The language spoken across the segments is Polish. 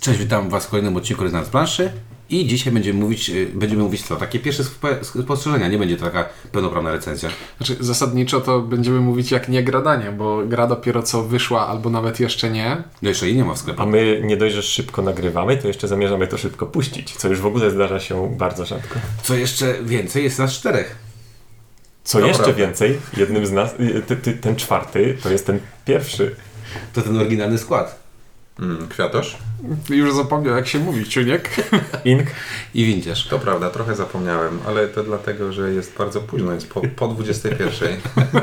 Cześć, witam Was w kolejnym odcinku Rezonans Planszy i dzisiaj będziemy mówić, y, będziemy mówić co? Takie pierwsze sp- spostrzeżenia, nie będzie to taka pełnoprawna recenzja. Znaczy, zasadniczo to będziemy mówić jak nie gradanie, bo gra dopiero co wyszła, albo nawet jeszcze nie. No jeszcze jej nie ma w sklepie. A my nie dość, że szybko nagrywamy, to jeszcze zamierzamy to szybko puścić, co już w ogóle zdarza się bardzo rzadko. Co jeszcze więcej, jest nas czterech. Co To jeszcze więcej, jednym z nas, y, ty, ty, ten czwarty, to jest ten pierwszy. To ten oryginalny skład. Mm, kwiatosz? Już zapomniał jak się mówi, ciuniek. Ink. I windziarz. To prawda, trochę zapomniałem, ale to dlatego, że jest bardzo późno, jest po, po 21.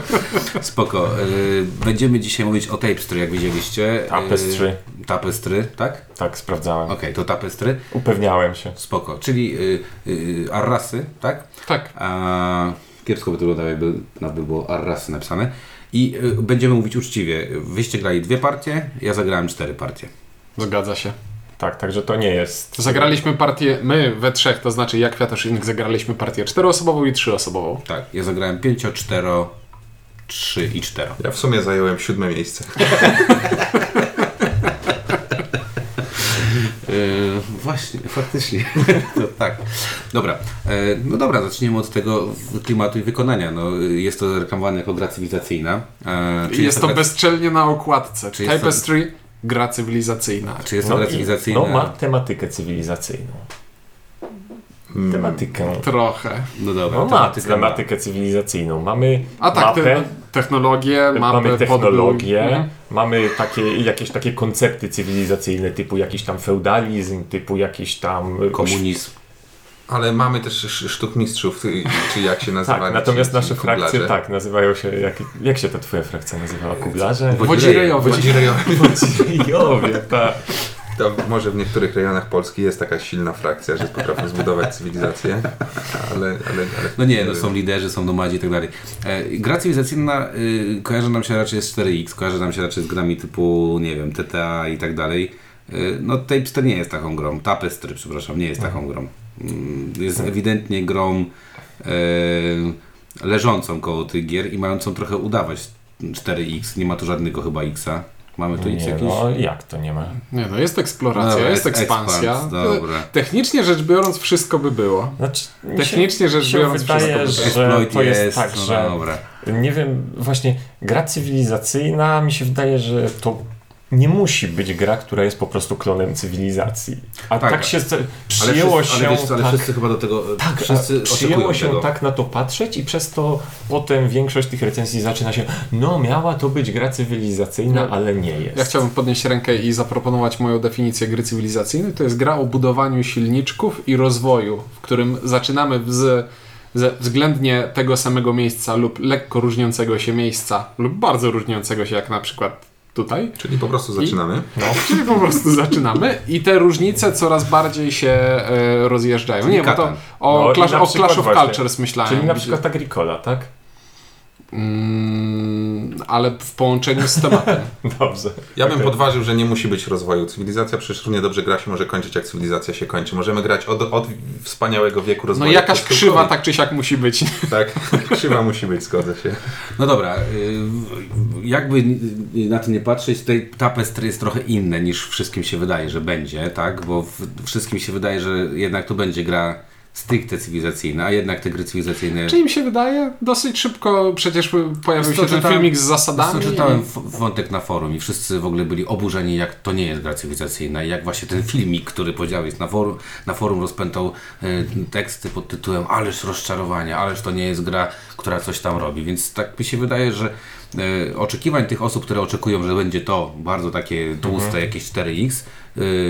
Spoko. Y, będziemy dzisiaj mówić o Tapestry, jak widzieliście. Y, Tapestry. Tapestry, tak? Tak, sprawdzałem. Okej, to Tapestry. Upewniałem się. Spoko. Czyli y, y, Arrasy, tak? Tak. A, kiepsko by to wyglądało, jakby na by było Arrasy napisane. I y, będziemy mówić uczciwie. Wyście grali dwie partie, ja zagrałem cztery partie. Zgadza się. Tak, także to nie jest. Zagraliśmy partię, my we trzech, to znaczy ja, Kwiatosz i Ink zagraliśmy partię czteroosobową i trzyosobową. Tak, ja zagrałem pięcio, cztero, trzy i cztero. Ja w sumie zająłem siódme miejsce. właśnie, faktycznie. to tak. Dobra. E, no dobra, zaczniemy od tego klimatu i wykonania. No, jest to reklamowane jako gra cywilizacyjna. E, I jest to gra- bezczelnie na okładce. Czy jest to- Tapestry, gra cywilizacyjna. Czy jest to gra i- cywilizacyjna? no ma tematykę cywilizacyjną. Mm, Tematykę. Trochę. No dobra. No ma tematykę cywilizacyjną. Mamy A tak, mapę, te, technologię, mapę, mamy technologię, podbój. Mhm. mamy takie, jakieś takie koncepty cywilizacyjne typu jakiś tam feudalizm, typu jakiś tam Komunizm. Ale mamy też sz- sztukmistrzów, czy jak się nazywa. Tak, natomiast ci- nasze ci frakcje tak nazywają się. Jak, jak się ta twoja frakcja nazywała? Wodzirejowie. Wodzirejowie. Wodzirejowie, tak. To może w niektórych rejonach Polski jest taka silna frakcja, że potrafią zbudować cywilizację, ale... ale, ale No nie, no są liderzy, są nomadzi i tak dalej. E, gra cywilizacyjna y, kojarzy nam się raczej z 4X, kojarzy nam się raczej z grami typu, nie wiem, TTA i tak dalej. Y, no Tapestry nie jest taką grą, Tapestry, przepraszam, nie jest taką grą. Mm, Jest ewidentnie grą e, leżącą koło tych gier i mającą trochę udawać 4X, nie ma tu żadnego chyba Xa. Mamy tu Nie, jakiś? no jak to nie ma? Nie no, jest eksploracja, Dobra, jest jest ekspansja. expans, dobra. Technicznie rzecz biorąc wszystko by było. Znaczy, Technicznie rzecz się biorąc wydaje, wszystko że Exploit to jest, tak, no że dobra. nie wiem, właśnie gra cywilizacyjna mi się wydaje, że to nie musi być gra, która jest po prostu klonem cywilizacji. A Tak. tak, się przyjęło wszyscy, się ale, wiesz, ale tak, wszyscy chyba do tego, tak, przyjęło się tego. tak na to patrzeć i przez to potem większość tych recenzji zaczyna się no miała to być gra cywilizacyjna, No. ale nie jest. Ja chciałbym podnieść rękę i zaproponować moją definicję gry cywilizacyjnej. To jest gra o budowaniu silniczków i rozwoju, w którym zaczynamy z, ze względnie tego samego miejsca lub lekko różniącego się miejsca lub bardzo różniącego się, jak na przykład tutaj. Czyli po prostu zaczynamy. No. Czyli po prostu zaczynamy i te różnice coraz bardziej się e, rozjeżdżają. Czyli Nie, bo to Katan. o, No i Clash, o Clash of właśnie. Cultures myślałem. Czyli na przykład Agricola, tak? Mm, ale w połączeniu z tematem. Dobrze. Ja bym Okej. podważył, że nie musi być rozwoju. Cywilizacja przecież równie dobrze gra się może kończyć, jak cywilizacja się kończy. Możemy grać od, od wspaniałego wieku No rozwoju. jakaś po krzywa tak czy siak musi być. Tak, krzywa musi być, zgodzę się. No dobra, y, jakby na to nie patrzeć, tutaj tapestry jest trochę inne niż wszystkim się wydaje, że będzie, tak? Bo w- wszystkim się wydaje, że jednak to będzie gra stricte cywilizacyjna, a jednak te gry cywilizacyjne... Czy im się wydaje? Dosyć szybko przecież pojawił się ten filmik z zasadami. co, czytałem w- wątek na forum i wszyscy w ogóle byli oburzeni, jak to nie jest gra cywilizacyjna i jak właśnie ten filmik, który powiedziałeś na forum, na forum rozpętał e, teksty pod tytułem ależ rozczarowanie, ależ to nie jest gra, która coś tam robi, więc tak mi się wydaje, że e, oczekiwań tych osób, które oczekują, że będzie to bardzo takie tłuste, Mhm. jakieś 4X, e,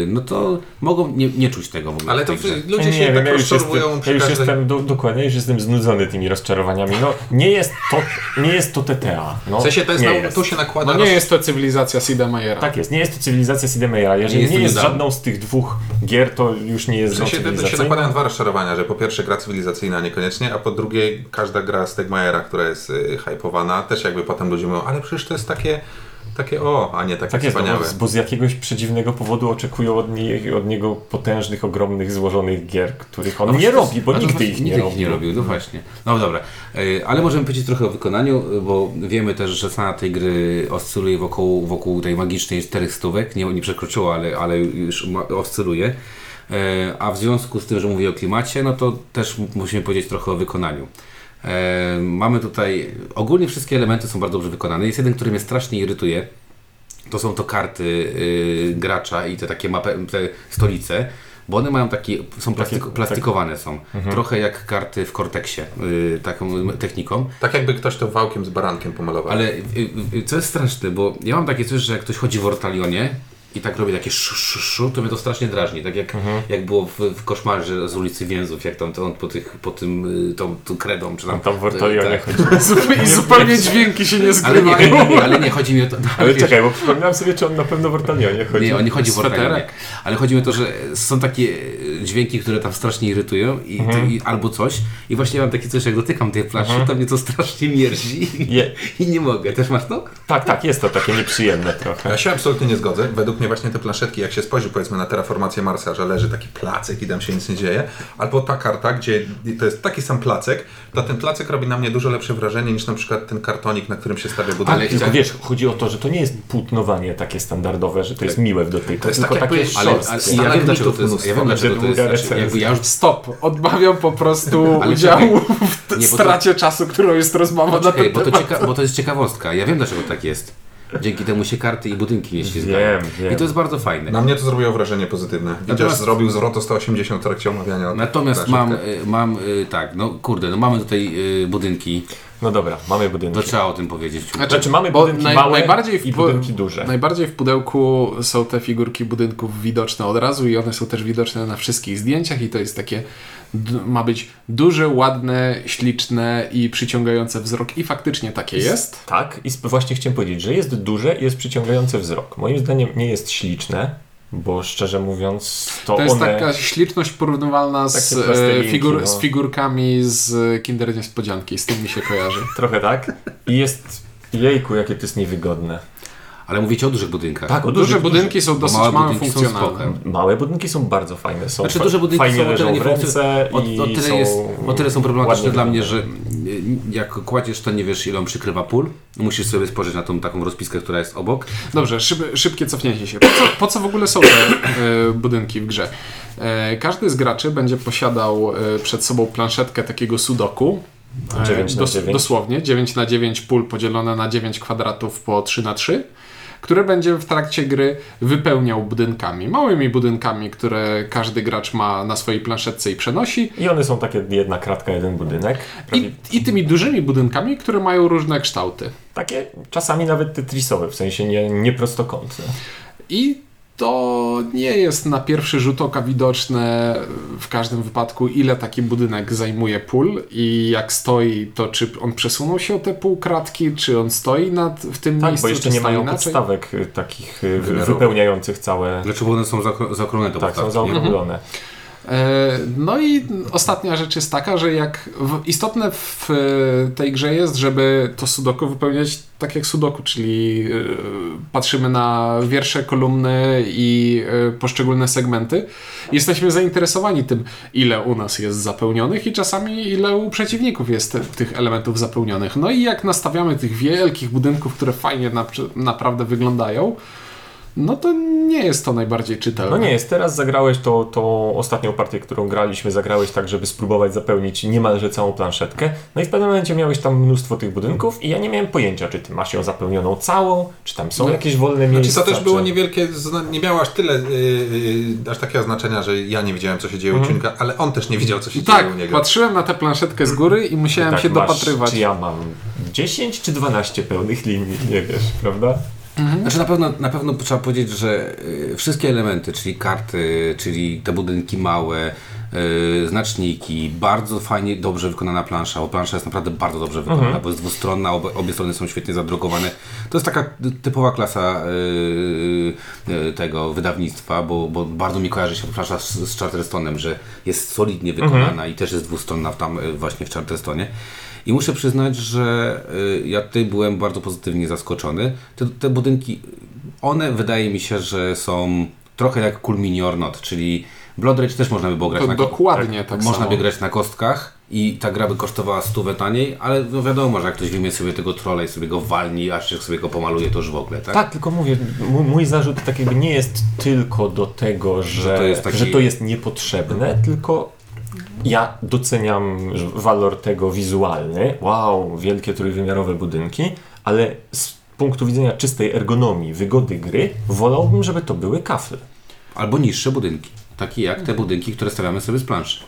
no to mogą nie, nie czuć tego w ogóle. Ale to ludzie nie się wiem, tak ja już rozczarowują jestem, przy ja już każdej... jestem do, dokładnie, już jestem znudzony tymi rozczarowaniami. No, nie jest to, nie jest to TTA. No, W sensie to jest, nie na, jest. tu się nakłada... No nie roz- jest to cywilizacja Sida Meyera. Tak jest, nie jest to cywilizacja Sid Meier'a. Jeżeli Nie jest nie to jest żadną z tych dwóch gier, to już nie jest W sensie to, to się nakładają dwa rozczarowania, że po pierwsze gra cywilizacyjna niekoniecznie, a po drugie każda gra z Stegmajera, która jest y, hypowana, też jakby potem ludzie mówią, ale przecież to jest takie takie o, a nie takie Tak jest, wspaniałe. bo, bo z jakiegoś przedziwnego powodu oczekują od, nie, od niego potężnych, ogromnych, złożonych gier, których on No nie robi, bo nigdy ich nie nigdy robił. ich nie robił, no właśnie. No dobra, E, ale możemy powiedzieć trochę o wykonaniu, bo wiemy też, że cena tej gry oscyluje wokół, wokół tej magicznej 400, nie, nie przekroczyło, ale, ale już oscyluje. E, A w związku z tym, że mówię o klimacie, no to też musimy powiedzieć trochę o wykonaniu. E, Mamy tutaj, ogólnie wszystkie elementy są bardzo dobrze wykonane. Jest jeden, który mnie strasznie irytuje. To są to karty y, gracza i te takie mapy, te stolice, bo one mają takie, są plastyko, plastikowane są. Trochę jak karty w Cortexie, y, taką techniką. Tak jakby ktoś to wałkiem z barankiem pomalował. Ale y, y, co jest straszne, bo ja mam takie coś, że jak ktoś chodzi w Ortalionie i tak robi takie szu, szu, szu, to mnie to strasznie drażni. Tak jak, jak było w, w koszmarze z ulicy Więzów, jak tam to on po, tych, po tym, y, tą, tą kredą, czy tam... Tam w Ortalionie tak. chodzi. I zupełnie dźwięki się nie Ale nie, zgrywają. nie, nie, ale nie, chodzi mi o to... Ale wiesz, czekaj, bo przypomniałem sobie, czy on na pewno w Ortalionie chodzi. Nie, on nie chodzi w Sweterek. Ortalionie. Ale chodzi mi o to, że są takie e, dźwięki, które tam strasznie irytują i, Mhm. i, albo coś. I właśnie mam takie coś, jak dotykam tej planszy, to mnie to strasznie mierzi Je, i nie mogę. Też masz to? tak, tak, jest to takie nieprzyjemne trochę. Ja się absolutnie nie zgodzę. Według mnie właśnie te planszetki, jak się spojrzy powiedzmy na terraformację Marsa, że leży taki placek i tam się nic nie dzieje, albo ta karta, gdzie to jest taki sam placek, to ten placek robi na mnie dużo lepsze wrażenie niż na przykład ten kartonik, na którym się stawia budynek. Ale- Tylko wiesz, chodzi o to, że to nie jest płótnowanie takie standardowe, że to jest miłe w dotyku, To jest tylko tak takie jakby- Ale, ale Stanach ja wiem dlaczego to jest. Ja wiem dlaczego to jest. Znaczy, jakby ja już Stop, odmawiam po prostu Ale udziału w Nie, bo to- stracie czasu, którą jest rozmowa na Poczekaj, ten bo to, cieka- bo to jest ciekawostka. Ja wiem dlaczego tak jest. Dzięki temu się karty i budynki nie ślizgają. Wiem, wiem. I to jest bardzo fajne. Na mnie to zrobiło wrażenie pozytywne. Widzisz, Natomiast- zrobił zwrot o 180 w trakcie omawiania. Natomiast mam, y, mam y, tak, no kurde, no mamy tutaj y, budynki, No dobra, mamy budynki. to trzeba o tym powiedzieć. Znaczy mamy bo budynki małe najbardziej w i budynki duże. Najbardziej w pudełku są te figurki budynków widoczne od razu i one są też widoczne na wszystkich zdjęciach i to jest takie, ma być duże, ładne, śliczne i przyciągające wzrok i faktycznie takie jest. Tak, i właśnie chciałem powiedzieć, że jest duże i jest przyciągające wzrok. Moim zdaniem nie jest śliczne, bo szczerze mówiąc to, To jest one... taka śliczność porównywalna z, e, figur, no. z figurkami z Kinder Niespodzianki, z tym mi się kojarzy. Trochę tak. I jest... Jejku, jakie to jest niewygodne. Ale mówicie o dużych budynkach. Tak, o Duże dużych, budynki są dosyć małe mało budynki są funkcjonalne. spoko. Małe budynki są bardzo fajne. Są Znaczy duże budynki fajnie są o tyle, nie ręce o, i o, tyle są jest, o tyle są problematyczne dla mnie, że y, jak kładziesz to nie wiesz ile on przykrywa pól. Musisz sobie spojrzeć na tą taką rozpiskę, która jest obok. Dobrze, szyb, szybkie cofnięcie się. Po co, po co w ogóle są te e, budynki w grze? E, każdy z graczy będzie posiadał e, przed sobą planszetkę takiego sudoku. E, 9 na 9. Dosłownie, 9 na 9 pól podzielone na 9 kwadratów po 3 na 3 które będzie w trakcie gry wypełniał budynkami. Małymi budynkami, które każdy gracz ma na swojej planszetce i przenosi. I one są takie jedna kratka, jeden budynek. Prawie I, I tymi dużymi budynkami, które mają różne kształty. Takie czasami nawet tetrisowe, w sensie nie, nieprostokątne. I to nie jest na pierwszy rzut oka widoczne w każdym wypadku, ile taki budynek zajmuje pól i jak stoi, to czy on przesunął się o te półkratki, czy on stoi nad, w tym Tak, miejscu, bo jeszcze nie mają inaczej. podstawek y, takich wy- Wymiarowych. wypełniających całe... Znaczy, bo one są zaokrąglone Tak, są podstawki, nie? zaokrąglone. E, No i ostatnia rzecz jest taka, że jak istotne w e, tej grze jest, żeby to sudoku wypełniać tak jak sudoku, czyli e, patrzymy na wiersze, kolumny i e, poszczególne segmenty. Jesteśmy zainteresowani tym, ile u nas jest zapełnionych i czasami ile u przeciwników jest tych elementów zapełnionych. No i jak nastawiamy tych wielkich budynków, które fajnie napr- naprawdę wyglądają, no to nie jest to najbardziej czytelne. No nie jest, teraz zagrałeś to, tą ostatnią partię, którą graliśmy, zagrałeś tak, żeby spróbować zapełnić niemalże całą planszetkę. No i w pewnym momencie miałeś tam mnóstwo tych budynków i ja nie miałem pojęcia, czy ty masz ją zapełnioną całą, czy tam są No, jakieś wolne Znaczy miejsca. to też było czy... niewielkie, nie miało aż tyle, yy, aż takiego znaczenia, że ja nie widziałem co się dzieje u Mhm. Ciuńka, ale on też nie widział co się Tak, dzieje u niego. patrzyłem na tę planszetkę z góry i musiałem tak się masz, dopatrywać. Czy ja mam 10 czy 12 pełnych linii, nie wiesz, prawda? Znaczy na pewno, na pewno trzeba powiedzieć, że y, wszystkie elementy, czyli karty, czyli te budynki małe, y, znaczniki, bardzo fajnie, dobrze wykonana plansza, bo plansza jest naprawdę bardzo dobrze wykonana, bo jest dwustronna, obie, obie strony są świetnie zadrukowane. To jest taka typowa klasa y, y, tego wydawnictwa, bo, bo bardzo mi kojarzy się plansza z, z Charterstone'em, że jest solidnie wykonana i też jest dwustronna w tam właśnie w Charterstone. I muszę przyznać, że y, ja tutaj byłem bardzo pozytywnie zaskoczony. Te, te budynki, one wydaje mi się, że są trochę jak Cool Mini or Not, czyli Blood Rage też można by było grać To na dokładnie tak Można samo. by grać na kostkach i ta gra by kosztowała stówę taniej, ale no wiadomo, że jak ktoś wyjmie sobie tego trolla i sobie go walni, aż jak sobie go pomaluje, to już w ogóle, tak? Tak, tylko mówię, mój, mój zarzut tak jakby nie jest tylko do tego, że, to jest taki- że to jest niepotrzebne, tylko ja doceniam walor tego wizualny. Wow, wielkie trójwymiarowe budynki, ale z punktu widzenia czystej ergonomii, wygody gry, wolałbym, żeby to były kafle. Albo niższe budynki, takie jak te budynki, które stawiamy sobie z planszy.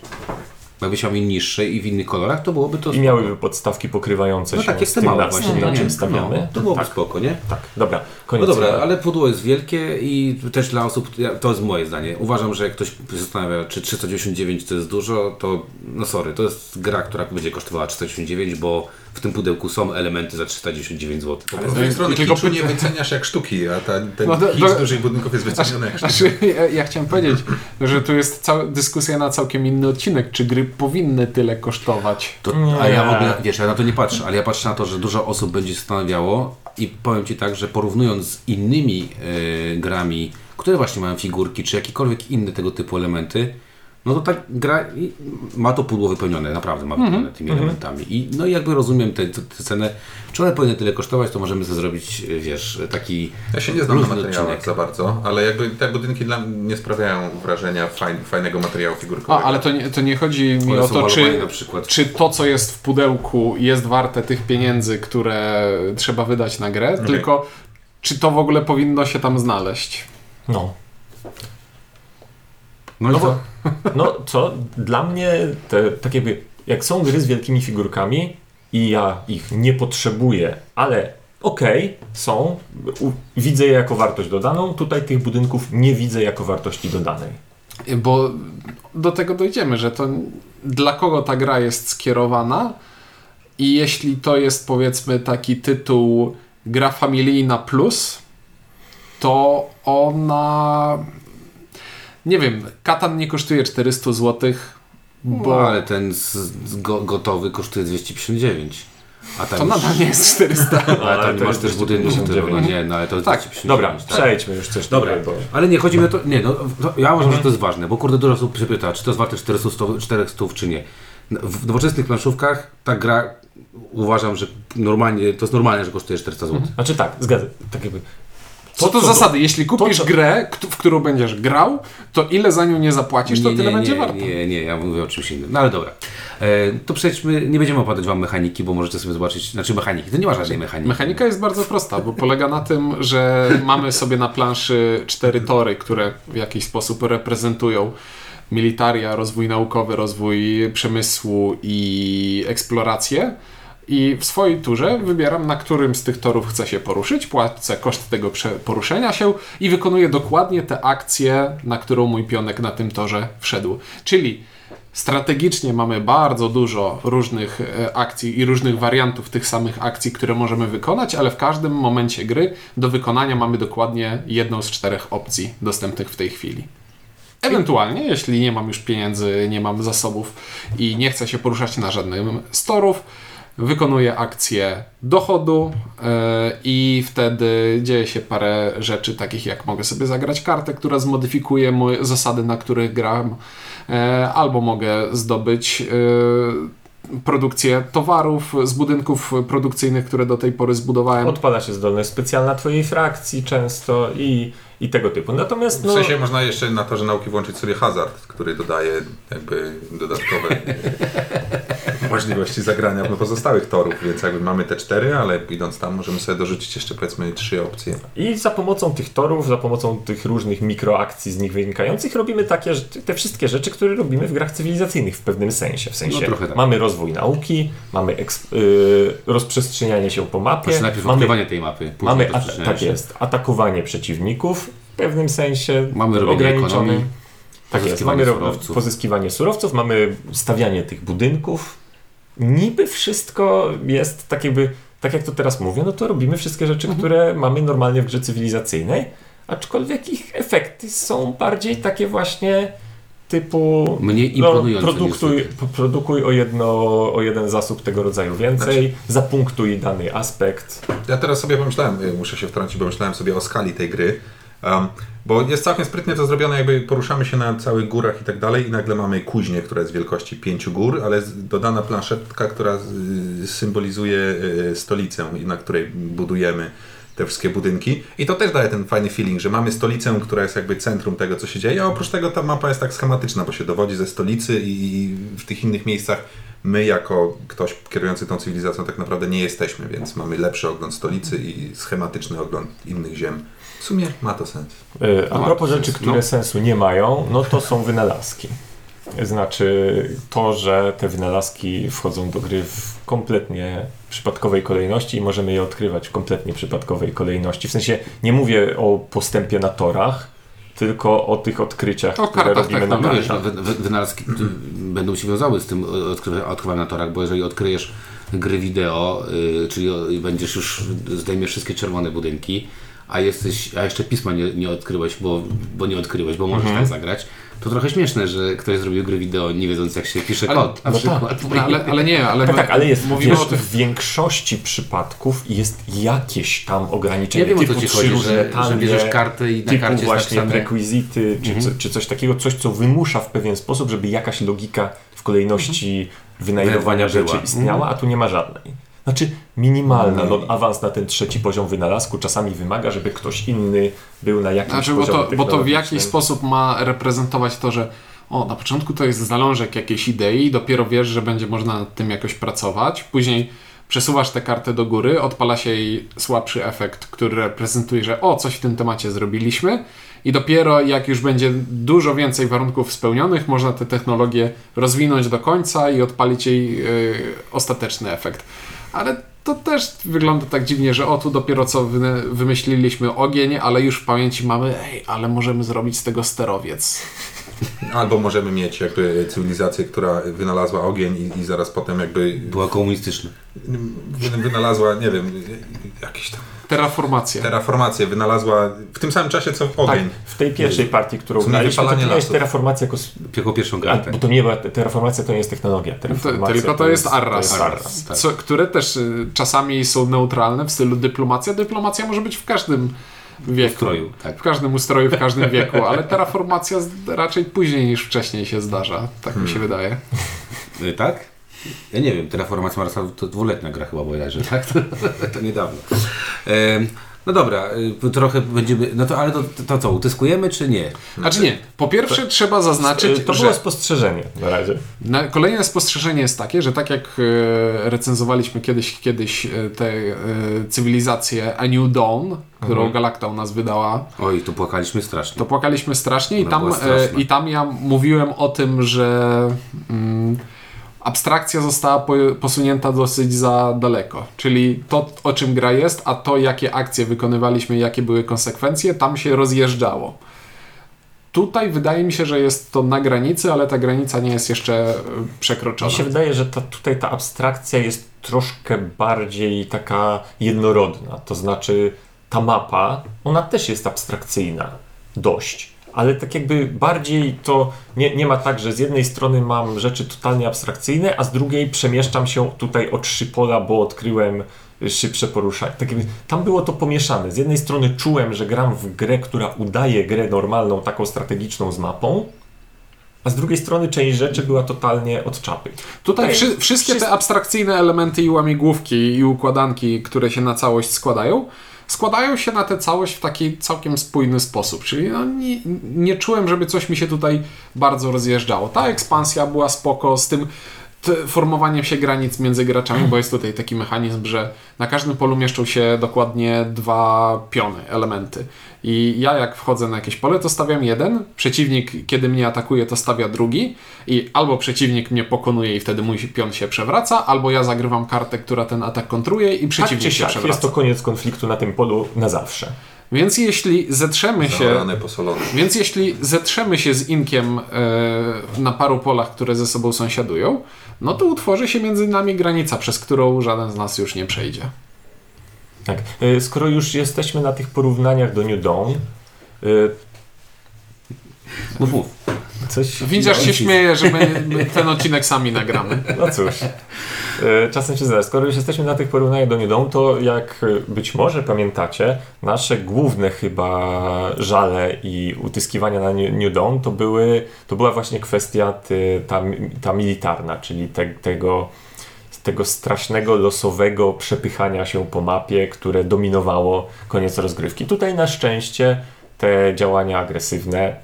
Jakbyś miał niższe i w innych kolorach, to byłoby to I miałyby podstawki pokrywające No się tak, jak z tym, właśnie. na czym stawiamy. No, to byłoby tak, spoko, nie? tak, dobra, No koniec. dobra, ale pudło jest wielkie i też dla osób, to jest moje zdanie. Uważam, że jak ktoś zastanawia, czy 399 to jest dużo, to no sorry, to jest gra, która będzie kosztowała 399, bo w tym pudełku są elementy za 399 zł. Ale z drugiej strony tylko kiczu nie wyceniasz jak sztuki, a ta, ten No to- kicz to- dużych budynków jest wyceniony jak sztuki. Znaczy, ja, ja chciałem powiedzieć, że tu jest cała dyskusja na całkiem inny odcinek, czy gry powinny tyle kosztować. To, a ja w ogóle, wiesz, ja na to nie patrzę, ale ja patrzę na to, że dużo osób będzie się zastanawiało i powiem Ci tak, że porównując z innymi e, grami, które właśnie mają figurki, czy jakiekolwiek inne tego typu elementy, no to ta gra i- ma to pudło wypełnione, naprawdę ma wypełnione tymi elementami. I no i jakby rozumiem tę cenę, czy one powinny tyle kosztować, to możemy sobie zrobić, wiesz, taki Ja się nie znam na materiałach odcinek. za bardzo, ale jakby te budynki dla mnie nie sprawiają wrażenia fajn, fajnego materiału figurkowego. A, ale to nie, to nie chodzi mi o to, czy, na przykład. czy to, co jest w pudełku, jest warte tych pieniędzy, które trzeba wydać na grę, tylko czy to w ogóle powinno się tam znaleźć. No. No, No co? bo, no co, dla mnie te, tak jakby, jak są gry z wielkimi figurkami i ja ich nie potrzebuję, ale okej, są, u, widzę je jako wartość dodaną, tutaj tych budynków nie widzę jako wartości dodanej. Bo do tego dojdziemy, że to dla kogo ta gra jest skierowana i jeśli to jest powiedzmy taki tytuł gra familijna plus, to ona nie wiem, Katan nie kosztuje 400 zł, Bo bo ale ten z, z go, gotowy kosztuje 259. A tam to już- nadal nie jest 400. Ale Ale tam nie to masz też budynku, 259. którego, no nie, no ale to jest Tak, 259. Dobra, tak. przejdźmy już coś Dobra, tutaj, bo... ale nie, chodzi mi o to, nie, no, to ja uważam, że to jest ważne, bo kurde dużo osób się pyta, czy to jest warte 400, 400 czy nie. W nowoczesnych planszówkach ta gra uważam, że normalnie, to jest normalne, że kosztuje 400 zł. Znaczy tak, zgadzam, tak jakby... Co to co zasady? Jeśli kupisz co- grę, w którą będziesz grał, to ile za nią nie zapłacisz, to nie, tyle nie, będzie nie, warto. Nie, nie, ja mówię o czymś innym. No ale dobra. E, to przejdźmy, nie będziemy opadać Wam mechaniki, bo możecie sobie zobaczyć, znaczy mechaniki, to nie ma żadnej mechaniki. Mechanika jest bardzo prosta, bo polega na tym, że mamy sobie na planszy cztery tory, które w jakiś sposób reprezentują militaria, rozwój naukowy, rozwój przemysłu i eksplorację. I w swojej turze wybieram, na którym z tych torów chcę się poruszyć, płacę koszt tego poruszenia się i wykonuję dokładnie tę akcję, na którą mój pionek na tym torze wszedł. Czyli Strategicznie mamy bardzo dużo różnych e, akcji i różnych wariantów tych samych akcji, które możemy wykonać, ale w każdym momencie gry do wykonania mamy dokładnie jedną z czterech opcji dostępnych w tej chwili. Ewentualnie, jeśli nie mam już pieniędzy, nie mam zasobów i nie chcę się poruszać na żadnym z torów, wykonuję akcję dochodu e, i wtedy dzieje się parę rzeczy, takich jak mogę sobie zagrać kartę, która zmodyfikuje moje zasady, na których gram, e, albo mogę zdobyć e, produkcję towarów z budynków produkcyjnych, które do tej pory zbudowałem. Odpala się zdolność specjalna twojej frakcji często i, i tego typu. Natomiast W no, sensie można jeszcze na torze nauki włączyć sobie hazard, który dodaje jakby dodatkowe możliwości zagrania pozostałych torów, więc jakby mamy te cztery, ale idąc tam możemy sobie dorzucić jeszcze powiedzmy trzy opcje. I za pomocą tych torów, za pomocą tych różnych mikroakcji z nich wynikających robimy takie, te wszystkie rzeczy, które robimy w grach cywilizacyjnych w pewnym sensie. W sensie No, tak. mamy rozwój nauki, mamy eksp- y, rozprzestrzenianie się po mapie, Znaczy najpierw mamy, odkrywanie tej mapy, później mamy at- tak jest, atakowanie przeciwników w pewnym sensie Mamy robienie ograniczony. ekonomii, Tak jest, pozyskiwanie mamy ro- surowców. pozyskiwanie surowców, mamy stawianie tych budynków. Niby wszystko jest tak jakby, tak jak to teraz mówię, no to robimy wszystkie rzeczy, Mhm. które mamy normalnie w grze cywilizacyjnej, aczkolwiek ich efekty są bardziej takie właśnie typu Mniej no, imponujące produkuj, niestety. po- produkuj o, jedno, o jeden zasób tego rodzaju więcej, zapunktuj dany aspekt. Ja teraz sobie pomyślałem, y, muszę się wtrącić, bo myślałem sobie o skali tej gry. Um, bo jest całkiem sprytnie to zrobione, jakby poruszamy się na całych górach i tak dalej i nagle mamy kuźnię, która jest wielkości pięciu gór, ale dodana planszetka, która symbolizuje y, stolicę, na której budujemy te wszystkie budynki. I to też daje ten fajny feeling, że mamy stolicę, która jest jakby centrum tego, co się dzieje, a oprócz tego ta mapa jest tak schematyczna, bo się dowodzi ze stolicy i w tych innych miejscach my jako ktoś kierujący tą cywilizacją tak naprawdę nie jesteśmy, więc mamy lepszy ogląd stolicy i schematyczny ogląd innych ziem. W sumie ma to sens. Y, A propos rzeczy, które no. sensu nie mają, no to są wynalazki. Znaczy to, że te wynalazki wchodzą do gry w kompletnie przypadkowej kolejności i możemy je odkrywać w kompletnie przypadkowej kolejności. W sensie nie mówię o postępie na torach, tylko o tych odkryciach, O które kartach robimy na No no, kartach. wy, wy, wynalazki będą się wiązały z tym odkrywa- odkrywaniem na torach, bo jeżeli odkryjesz gry wideo, y, czyli będziesz już, zdejmiesz wszystkie czerwone budynki, a jesteś, a jeszcze pisma nie, nie odkryłeś, bo, bo nie odkryłeś, bo możesz Mhm. tak zagrać, to trochę śmieszne, że ktoś zrobił gry wideo nie wiedząc jak się pisze Ale- kod. Na no przykład. No, ale, ale nie, ale Tak, tak, ale jest, mówimy wiesz, o tym. w większości przypadków jest jakieś tam ograniczenie. Ja wiem o co typu ci chodzi, że, że bierzesz kartę i na typu karcie właśnie napisane... rekwizyty, czy, co, czy coś takiego, coś co wymusza w pewien sposób, żeby jakaś logika w kolejności wynajdowania Wynajdowania rzeczy była. istniała, a tu nie ma żadnej. Znaczy minimalna, No no, awans na ten trzeci poziom wynalazku czasami wymaga, żeby ktoś inny był na jakimś Znaczy, bo poziomie to, bo to w jakiś sposób ma reprezentować to, że o, na początku to jest zalążek jakiejś idei dopiero wiesz, że będzie można nad tym jakoś pracować. Później przesuwasz tę kartę do góry, odpala się jej słabszy efekt, który reprezentuje, że o, coś w tym temacie zrobiliśmy i dopiero jak już będzie dużo więcej warunków spełnionych, można tę technologię rozwinąć do końca i odpalić jej yy, ostateczny efekt. Ale to też wygląda tak dziwnie, że o tu dopiero co wy, wymyśliliśmy ogień, ale już w pamięci mamy, ej, ale możemy zrobić z tego sterowiec. Albo możemy mieć jakby cywilizację, która wynalazła ogień i, i zaraz potem jakby Była komunistyczna. wy- wynalazła, nie wiem, jakieś tam Terraformacja. terraformację, wynalazła w tym samym czasie co Tak, ogień. w tej pierwszej partii, którą graliśmy, to nie jest lasów. terraformacja jako... Jako pierwszą A, kartę. bo to nie była, terraformacja to nie jest technologia. To, Terraformacja tylko to jest Arras. To jest Arras. Arras. tak. Co, które też y, czasami są neutralne w stylu dyplomacja. Dyplomacja może być w każdym wieku. Ustroju, tak. W każdym ustroju, w każdym wieku, ale terraformacja raczej później niż wcześniej się zdarza. Tak mi się wydaje. Y, Tak? Ja nie wiem, Terraformacja Marsa to dwuletnia gra chyba bodajże, tak? To, to niedawno. No dobra, y, trochę będziemy, no to ale to, to co, utyskujemy czy nie? Znaczy nie, po pierwsze trzeba zaznaczyć, To że było spostrzeżenie na razie. Na, kolejne spostrzeżenie jest takie, że tak jak e, recenzowaliśmy kiedyś, kiedyś e, tę e, cywilizację A New Dawn, którą Mhm. Galacta u nas wydała, Oj, tu płakaliśmy strasznie. to płakaliśmy strasznie i tam, e, i tam ja mówiłem o tym, że mm, abstrakcja została po, posunięta dosyć za daleko. Czyli to, o czym gra jest, a to, jakie akcje wykonywaliśmy, jakie były konsekwencje, tam się rozjeżdżało. Tutaj wydaje mi się, że jest to na granicy, ale ta granica nie jest jeszcze e, przekroczona. Mi się wydaje, że ta, tutaj ta abstrakcja jest troszkę bardziej taka jednorodna. To znaczy, ta mapa, ona też jest abstrakcyjna. Dość. Ale tak jakby bardziej to nie, nie ma tak, że z jednej strony mam rzeczy totalnie abstrakcyjne, a z drugiej przemieszczam się tutaj o trzy pola, bo odkryłem szybsze poruszanie. Tak jakby, tam było to pomieszane. Z jednej strony czułem, że gram w grę, która udaje grę normalną, taką strategiczną z mapą, a z drugiej strony część rzeczy była totalnie od czapy. Tutaj wszy, wszystkie te abstrakcyjne elementy i łamigłówki i układanki, które się na całość składają, składają się na tę całość w taki całkiem spójny sposób. Czyli no, nie, nie czułem, żeby coś mi się tutaj bardzo rozjeżdżało. Ta ekspansja była spoko z tym formowaniem się granic między graczami, bo jest tutaj taki mechanizm, że na każdym polu mieszczą się dokładnie dwa piony, elementy. I ja jak wchodzę na jakieś pole, to stawiam jeden, przeciwnik kiedy mnie atakuje, to stawia drugi i albo przeciwnik mnie pokonuje i wtedy mój pion się przewraca, albo ja zagrywam kartę, która ten atak kontruje i Tak przeciwnik czy się siak, przewraca. jest to koniec konfliktu na tym polu na zawsze. Więc jeśli zetrzemy się więc jeśli zetrzemy się z Inkiem e, na paru polach, które ze sobą sąsiadują, no to utworzy się między nami granica, przez którą żaden z nas już nie przejdzie. Tak. Y, Skoro już jesteśmy na tych porównaniach do New Dawn, y, Mów, mów. Coś... Windziarz się śmieje, że my, my ten odcinek sami nagramy. No cóż. E, Czasem się zdarza. Skoro już jesteśmy na tych porównaniach do Dawn, to jak być może pamiętacie, nasze główne chyba żale i utyskiwania na New Dawn to, były, to była właśnie kwestia ty, ta, ta militarna, czyli te, tego, tego strasznego, losowego przepychania się po mapie, które dominowało koniec rozgrywki. Tutaj na szczęście te działania agresywne,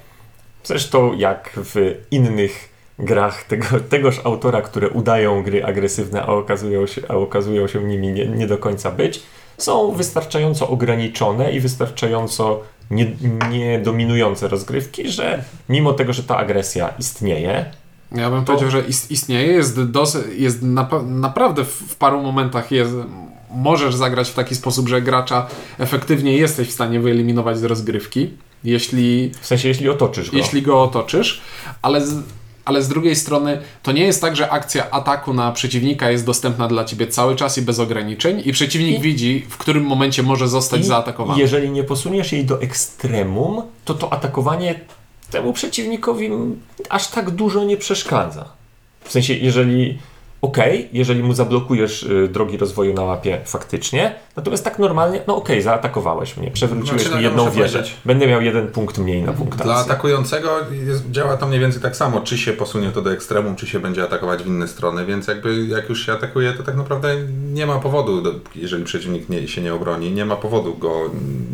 zresztą jak w innych grach tego, tegoż autora, które udają gry agresywne, a okazują się, a okazują się nimi nie, nie do końca być, są wystarczająco ograniczone i wystarczająco nie, nie rozgrywki, że mimo tego, że ta agresja istnieje, Ja bym powiedział, że ist, istnieje, jest, dos, jest naprawdę w, w paru momentach jest, możesz zagrać w taki sposób, że gracza efektywnie jesteś w stanie wyeliminować z rozgrywki, jeśli, w sensie jeśli otoczysz go. jeśli go otoczysz, ale z, ale z drugiej strony to nie jest tak, że akcja ataku na przeciwnika jest dostępna dla ciebie cały czas i bez ograniczeń i przeciwnik I- widzi, w którym momencie może zostać I zaatakowany. Jeżeli nie posuniesz jej do ekstremum, to to atakowanie temu przeciwnikowi aż tak dużo nie przeszkadza. W sensie, jeżeli okej, jeżeli mu zablokujesz y, drogi rozwoju na mapie faktycznie, natomiast tak normalnie, no okej, zaatakowałeś mnie, przewróciłeś Znaczy, no, mi ja jedną wieżę, będę miał jeden punkt mniej na punktację. Dla atakującego jest, działa to mniej więcej tak samo, czy się posunie to do ekstremum, czy się będzie atakować w inne strony, więc jakby jak już się atakuje, to tak naprawdę nie ma powodu, do, jeżeli przeciwnik nie, się nie obroni, nie ma powodu go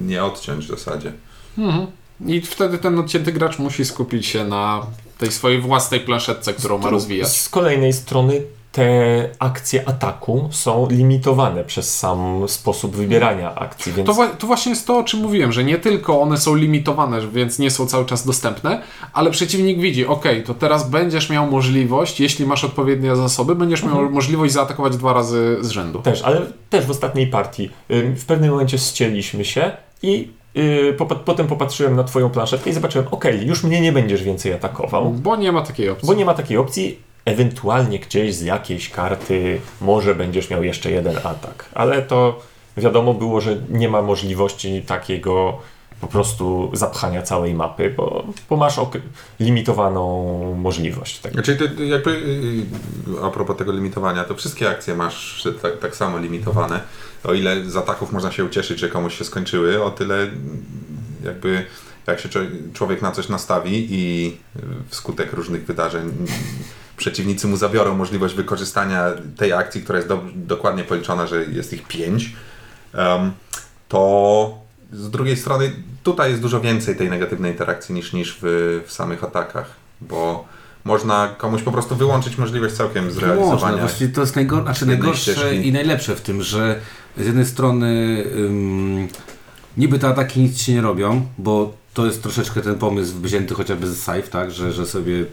nie odciąć w zasadzie. Mhm. I wtedy ten odcięty gracz musi skupić się na tej swojej własnej planszetce, którą ma rozwijać. Z kolejnej strony te akcje ataku są limitowane przez sam sposób wybierania akcji, więc To, to właśnie jest to, o czym mówiłem, że nie tylko one są limitowane, więc nie są cały czas dostępne, ale przeciwnik widzi, ok, to teraz będziesz miał możliwość, jeśli masz odpowiednie zasoby, będziesz miał możliwość zaatakować dwa razy z rzędu. Też, ale też w ostatniej partii. W pewnym momencie ścięliśmy się i yy, popa- potem popatrzyłem na twoją planszetkę i zobaczyłem, okej, już mnie nie będziesz więcej atakował, Bo nie ma takiej opcji. bo nie ma takiej opcji. Ewentualnie gdzieś z jakiejś karty może będziesz miał jeszcze jeden atak, ale to wiadomo było, że nie ma możliwości takiego po prostu zapchania całej mapy, bo, bo masz ok- limitowaną możliwość tego. Znaczy, ty, jakby yy, a propos tego limitowania, to wszystkie akcje masz tak, tak samo limitowane. O ile z ataków można się ucieszyć, że komuś się skończyły, o tyle jakby jak się człowiek na coś nastawi i wskutek różnych wydarzeń przeciwnicy mu zabiorą możliwość wykorzystania tej akcji, która jest do, dokładnie policzona, że jest ich pięć, em, to z drugiej strony tutaj jest dużo więcej tej negatywnej interakcji niż, niż w, w samych atakach, bo można komuś po prostu wyłączyć możliwość całkiem Można, zrealizowania. właściwie to jest najgor- znaczy najgorsze i najlepsze w tym, że z jednej strony ym, niby te ataki nic ci nie robią, bo to jest troszeczkę ten pomysł wzięty chociażby z Scythe, tak, że, że sobie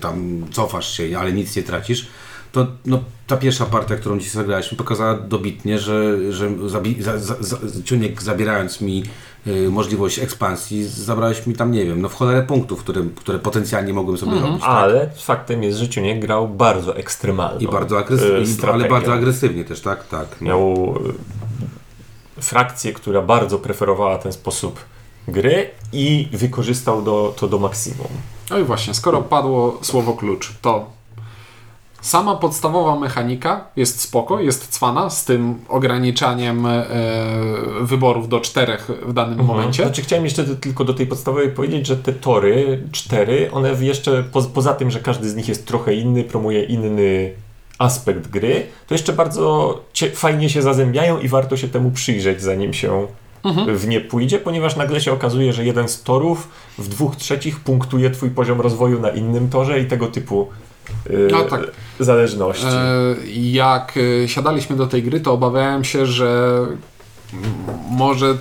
tam cofasz się, ale nic nie tracisz. To no, ta pierwsza partia, którą dzisiaj zagraliśmy, pokazała dobitnie, że, że zabi- za, za, za, Ciuniek zabierając mi y, możliwość ekspansji, zabrałeś mi tam, nie wiem, no w cholerę punktów, które, które potencjalnie mogłem sobie robić. tak? Ale faktem jest, że Ciuniek grał bardzo ekstremalnie. I bardzo agresywnie, ale bardzo agresywnie też, tak? Tak. No. Miał y, frakcję, która bardzo preferowała ten sposób gry i wykorzystał do, to do maksimum. No i właśnie, skoro padło słowo klucz, to sama podstawowa mechanika jest spoko, jest cwana z tym ograniczaniem e, wyborów do czterech w danym momencie. Znaczy chciałem jeszcze ty- tylko do tej podstawowej powiedzieć, że te tory, cztery, one jeszcze po, poza tym, że każdy z nich jest trochę inny, promuje inny aspekt gry, to jeszcze bardzo cie, fajnie się zazębiają i warto się temu przyjrzeć, zanim się w nie pójdzie, ponieważ nagle się okazuje, że jeden z torów w dwóch trzecich punktuje twój poziom rozwoju na innym torze i tego typu No tak. zależności. E, jak e, siadaliśmy do tej gry, to obawiałem się, że może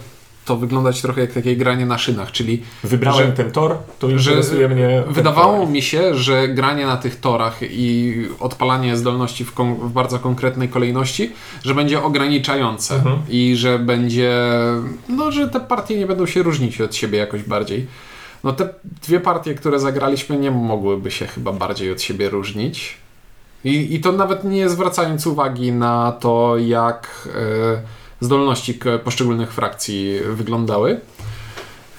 to wyglądać trochę jak takie granie na szynach, czyli Wybrałem że- ten tor, to interesuje mnie. Wydawało tor. mi się, że granie na tych torach i odpalanie zdolności w, kon- w bardzo konkretnej kolejności, że będzie ograniczające Mhm. i że będzie, no, że te partie nie będą się różnić od siebie jakoś bardziej. No te dwie partie, które zagraliśmy, nie mogłyby się chyba bardziej od siebie różnić. I, i to nawet nie zwracając uwagi na to, jak e, zdolności poszczególnych frakcji wyglądały.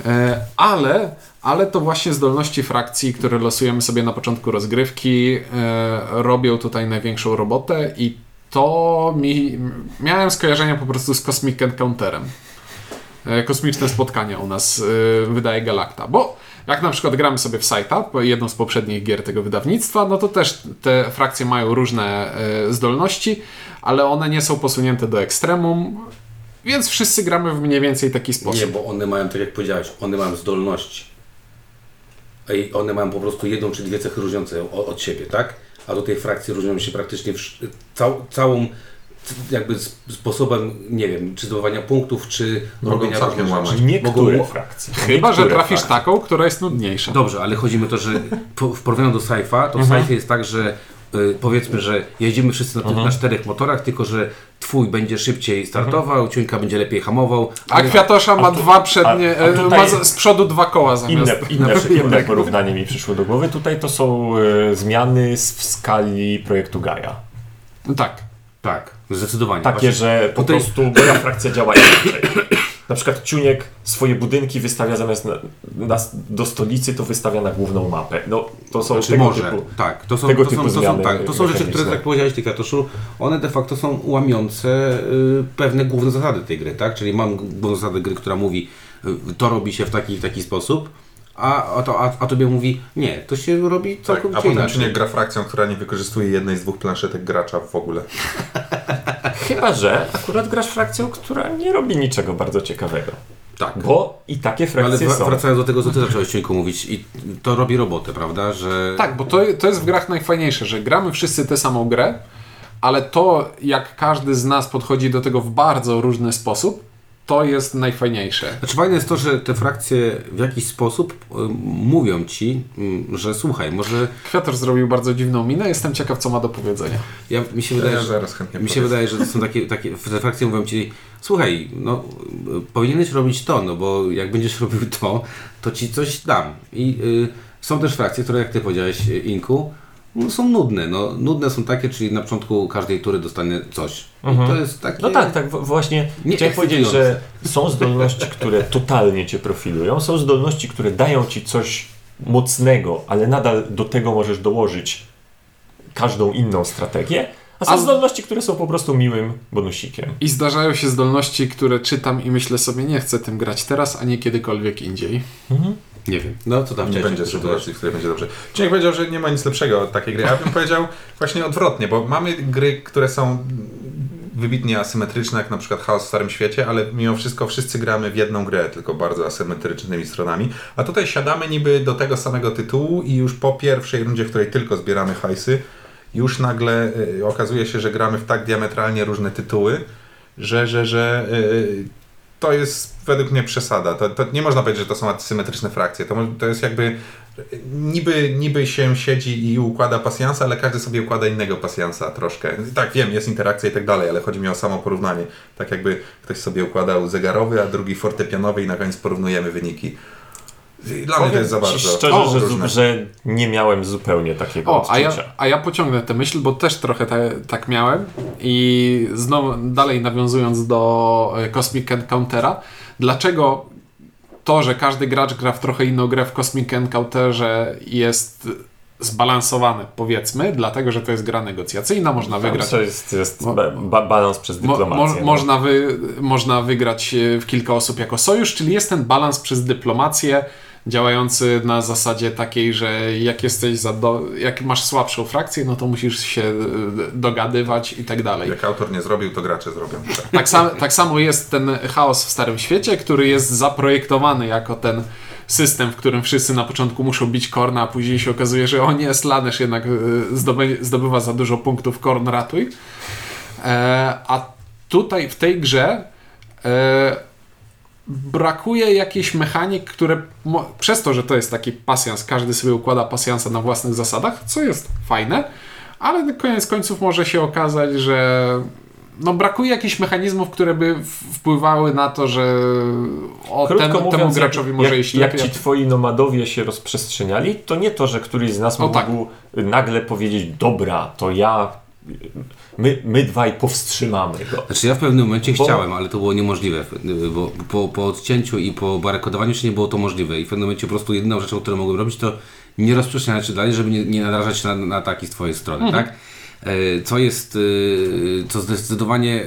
E, ale ale to właśnie zdolności frakcji, które losujemy sobie na początku rozgrywki, e, robią tutaj największą robotę i to mi... Miałem skojarzenia po prostu z Cosmic Encounterem. E, Kosmiczne spotkania u nas e, wydaje Galacta, bo jak na przykład gramy sobie w Sighta, jedną z poprzednich gier tego wydawnictwa, no to też te frakcje mają różne e, zdolności, ale one nie są posunięte do ekstremum, więc wszyscy gramy w mniej więcej taki sposób. Nie, bo one mają, tak jak powiedziałeś, one mają zdolności. I one mają po prostu jedną czy dwie cechy różniące od siebie, tak? A do tej frakcji różnią się praktycznie cał, całą jakby sposobem, nie wiem, czy zdobywania punktów, czy Mogą robienia różnych rzeczy. Niektóre Mogą- frakcje. Chyba, że Niektóre trafisz frakcje. taką, która jest nudniejsza. Dobrze, ale chodzi mi o to, że w porównaniu do sci-fa, to w Mhm. sci-fie jest tak, że y, powiedzmy, że jeździmy wszyscy na, tych, Mhm. na czterech motorach, tylko że twój będzie szybciej startował, ciuńka będzie lepiej hamował. A Kwiatosza ma a tu- dwa przednie, a- a tutaj- ma z, z przodu dwa koła zamiast... Inne, inne, inne porównanie mi przyszło do głowy. Tutaj to są e, zmiany z, w skali projektu Gaia. Tak. Tak, zdecydowanie. Takie, Właśnie- że po prostu moja frakcja działa inaczej. Na przykład Ciuniek swoje budynki wystawia zamiast na, na, do stolicy, to wystawia na główną mapę. No, to są Znaczy tego może, typu... tak. To są, tego to typu są, to są, zmiany tak, to są rzeczy, które, tak powiedziałeś, Ty one de facto są łamiące y, pewne główne zasady tej gry, tak? Czyli mam główną zasadę gry, która mówi, y, to robi się w taki taki sposób, a, a, to, a, a tobie mówi, nie, to się robi Tak, całkowicie a potem inaczej. Gra frakcją, która nie wykorzystuje jednej z dwóch planszetek gracza w ogóle. Chyba, że akurat grasz frakcją, która nie robi niczego bardzo ciekawego. Tak. Bo i takie Ale frakcje wra- są. wracając do tego, co ty zacząłeś Ciuńku mówić, i to robi robotę, prawda? Że Tak, bo to, to jest w grach najfajniejsze, że gramy wszyscy tę samą grę, ale to, jak każdy z nas podchodzi do tego w bardzo różny sposób, to jest najfajniejsze. Znaczy fajne jest to, że te frakcje w jakiś sposób y, mówią ci, y, że słuchaj, może Kwiator zrobił bardzo dziwną minę, jestem ciekaw, co ma do powiedzenia. ja, mi się wydaje, Ja że zaraz chętnie Mi się wydaje, że to są takie, takie te frakcje mówią ci, słuchaj, no y, powinieneś robić to, no bo jak będziesz robił to, to ci coś dam. I y, są też frakcje, które jak ty powiedziałeś, y, Inku, no, są nudne. No, nudne są takie, czyli na początku każdej tury dostanie coś. I to jest takie... No tak, tak, właśnie Nie chciałem powiedzieć, że są zdolności, które totalnie cię profilują, są zdolności, które dają ci coś mocnego, ale nadal do tego możesz dołożyć każdą inną strategię, a są A zdolności, które są po prostu miłym bonusikiem. I zdarzają się zdolności, które czytam i myślę sobie, nie chcę tym grać teraz, a nie kiedykolwiek indziej. Nie wiem. No co tam Nie będzie sytuacji, w której będzie dobrze. Człowiek powiedział, że nie ma nic lepszego od takiej gry. Ja bym powiedział właśnie odwrotnie, bo mamy gry, które są wybitnie asymetryczne, jak na przykład Chaos w Starym Świecie, ale mimo wszystko wszyscy gramy w jedną grę, tylko bardzo asymetrycznymi stronami. A tutaj siadamy niby do tego samego tytułu i już po pierwszej rundzie, w której tylko zbieramy hajsy, już nagle y, okazuje się, że gramy w tak diametralnie różne tytuły, że, że, że y, to jest według mnie przesada. To, to nie można powiedzieć, że to są asymetryczne frakcje. To, to jest jakby niby, niby się siedzi i układa pasjansa, ale każdy sobie układa innego pasjansa troszkę. Tak, wiem, jest interakcja i tak dalej, ale chodzi mi o samo porównanie. Tak jakby ktoś sobie układał zegarowy, a drugi fortepianowy i na koniec porównujemy wyniki. Dla mnie to jest za Powiem bardzo szczerze, O, że, różne. że nie miałem zupełnie takiego O, a ja, a ja pociągnę tę myśl, bo też trochę te, tak miałem i znowu dalej nawiązując do e, Cosmic Encountera, dlaczego to, że każdy gracz gra w trochę inną grę w Cosmic Encounterze jest zbalansowane, powiedzmy, dlatego, że to jest gra negocjacyjna, można wygrać To jest, jest Mo- ba, ba, balans przez Mo, dyplomację. mo, no. można, wy, można wygrać e, w kilka osób jako sojusz, czyli jest ten balans przez dyplomację działający na zasadzie takiej, że jak jesteś za do, jak masz słabszą frakcję, no to musisz się e, dogadywać i tak dalej. Jak autor nie zrobił, to gracze zrobią. Tak. Sam, tak samo jest ten chaos w Starym Świecie, który jest zaprojektowany jako ten system, w którym wszyscy na początku muszą bić Korna, a później się okazuje, że o nie, Slanesh jednak zdoby, zdobywa za dużo punktów, Korn ratuj. E, a tutaj w tej grze e, brakuje jakiejś mechanik, które przez to, że to jest taki pasjans, każdy sobie układa pasjansa na własnych zasadach, co jest fajne, ale na koniec końców może się okazać, że no brakuje jakichś mechanizmów, które by wpływały na to, że o, Krótko ten, mówiąc, temu graczowi jak, może jak, iść jak lepiej. ci twoi nomadowie się rozprzestrzeniali, to nie to, że któryś z nas O, mógł tak. nagle powiedzieć, dobra, to ja my, my dwaj powstrzymamy go. Znaczy ja w pewnym momencie Bo- chciałem, ale to było niemożliwe, bo po, po odcięciu i po barykodowaniu się nie było to możliwe i w pewnym momencie po prostu jedyną rzeczą, którą mogłem robić, to nie rozprzestrzeniać się dalej, żeby nie, nie narażać się na, na ataki z Twojej strony, tak? E, Co jest, e, co zdecydowanie, e,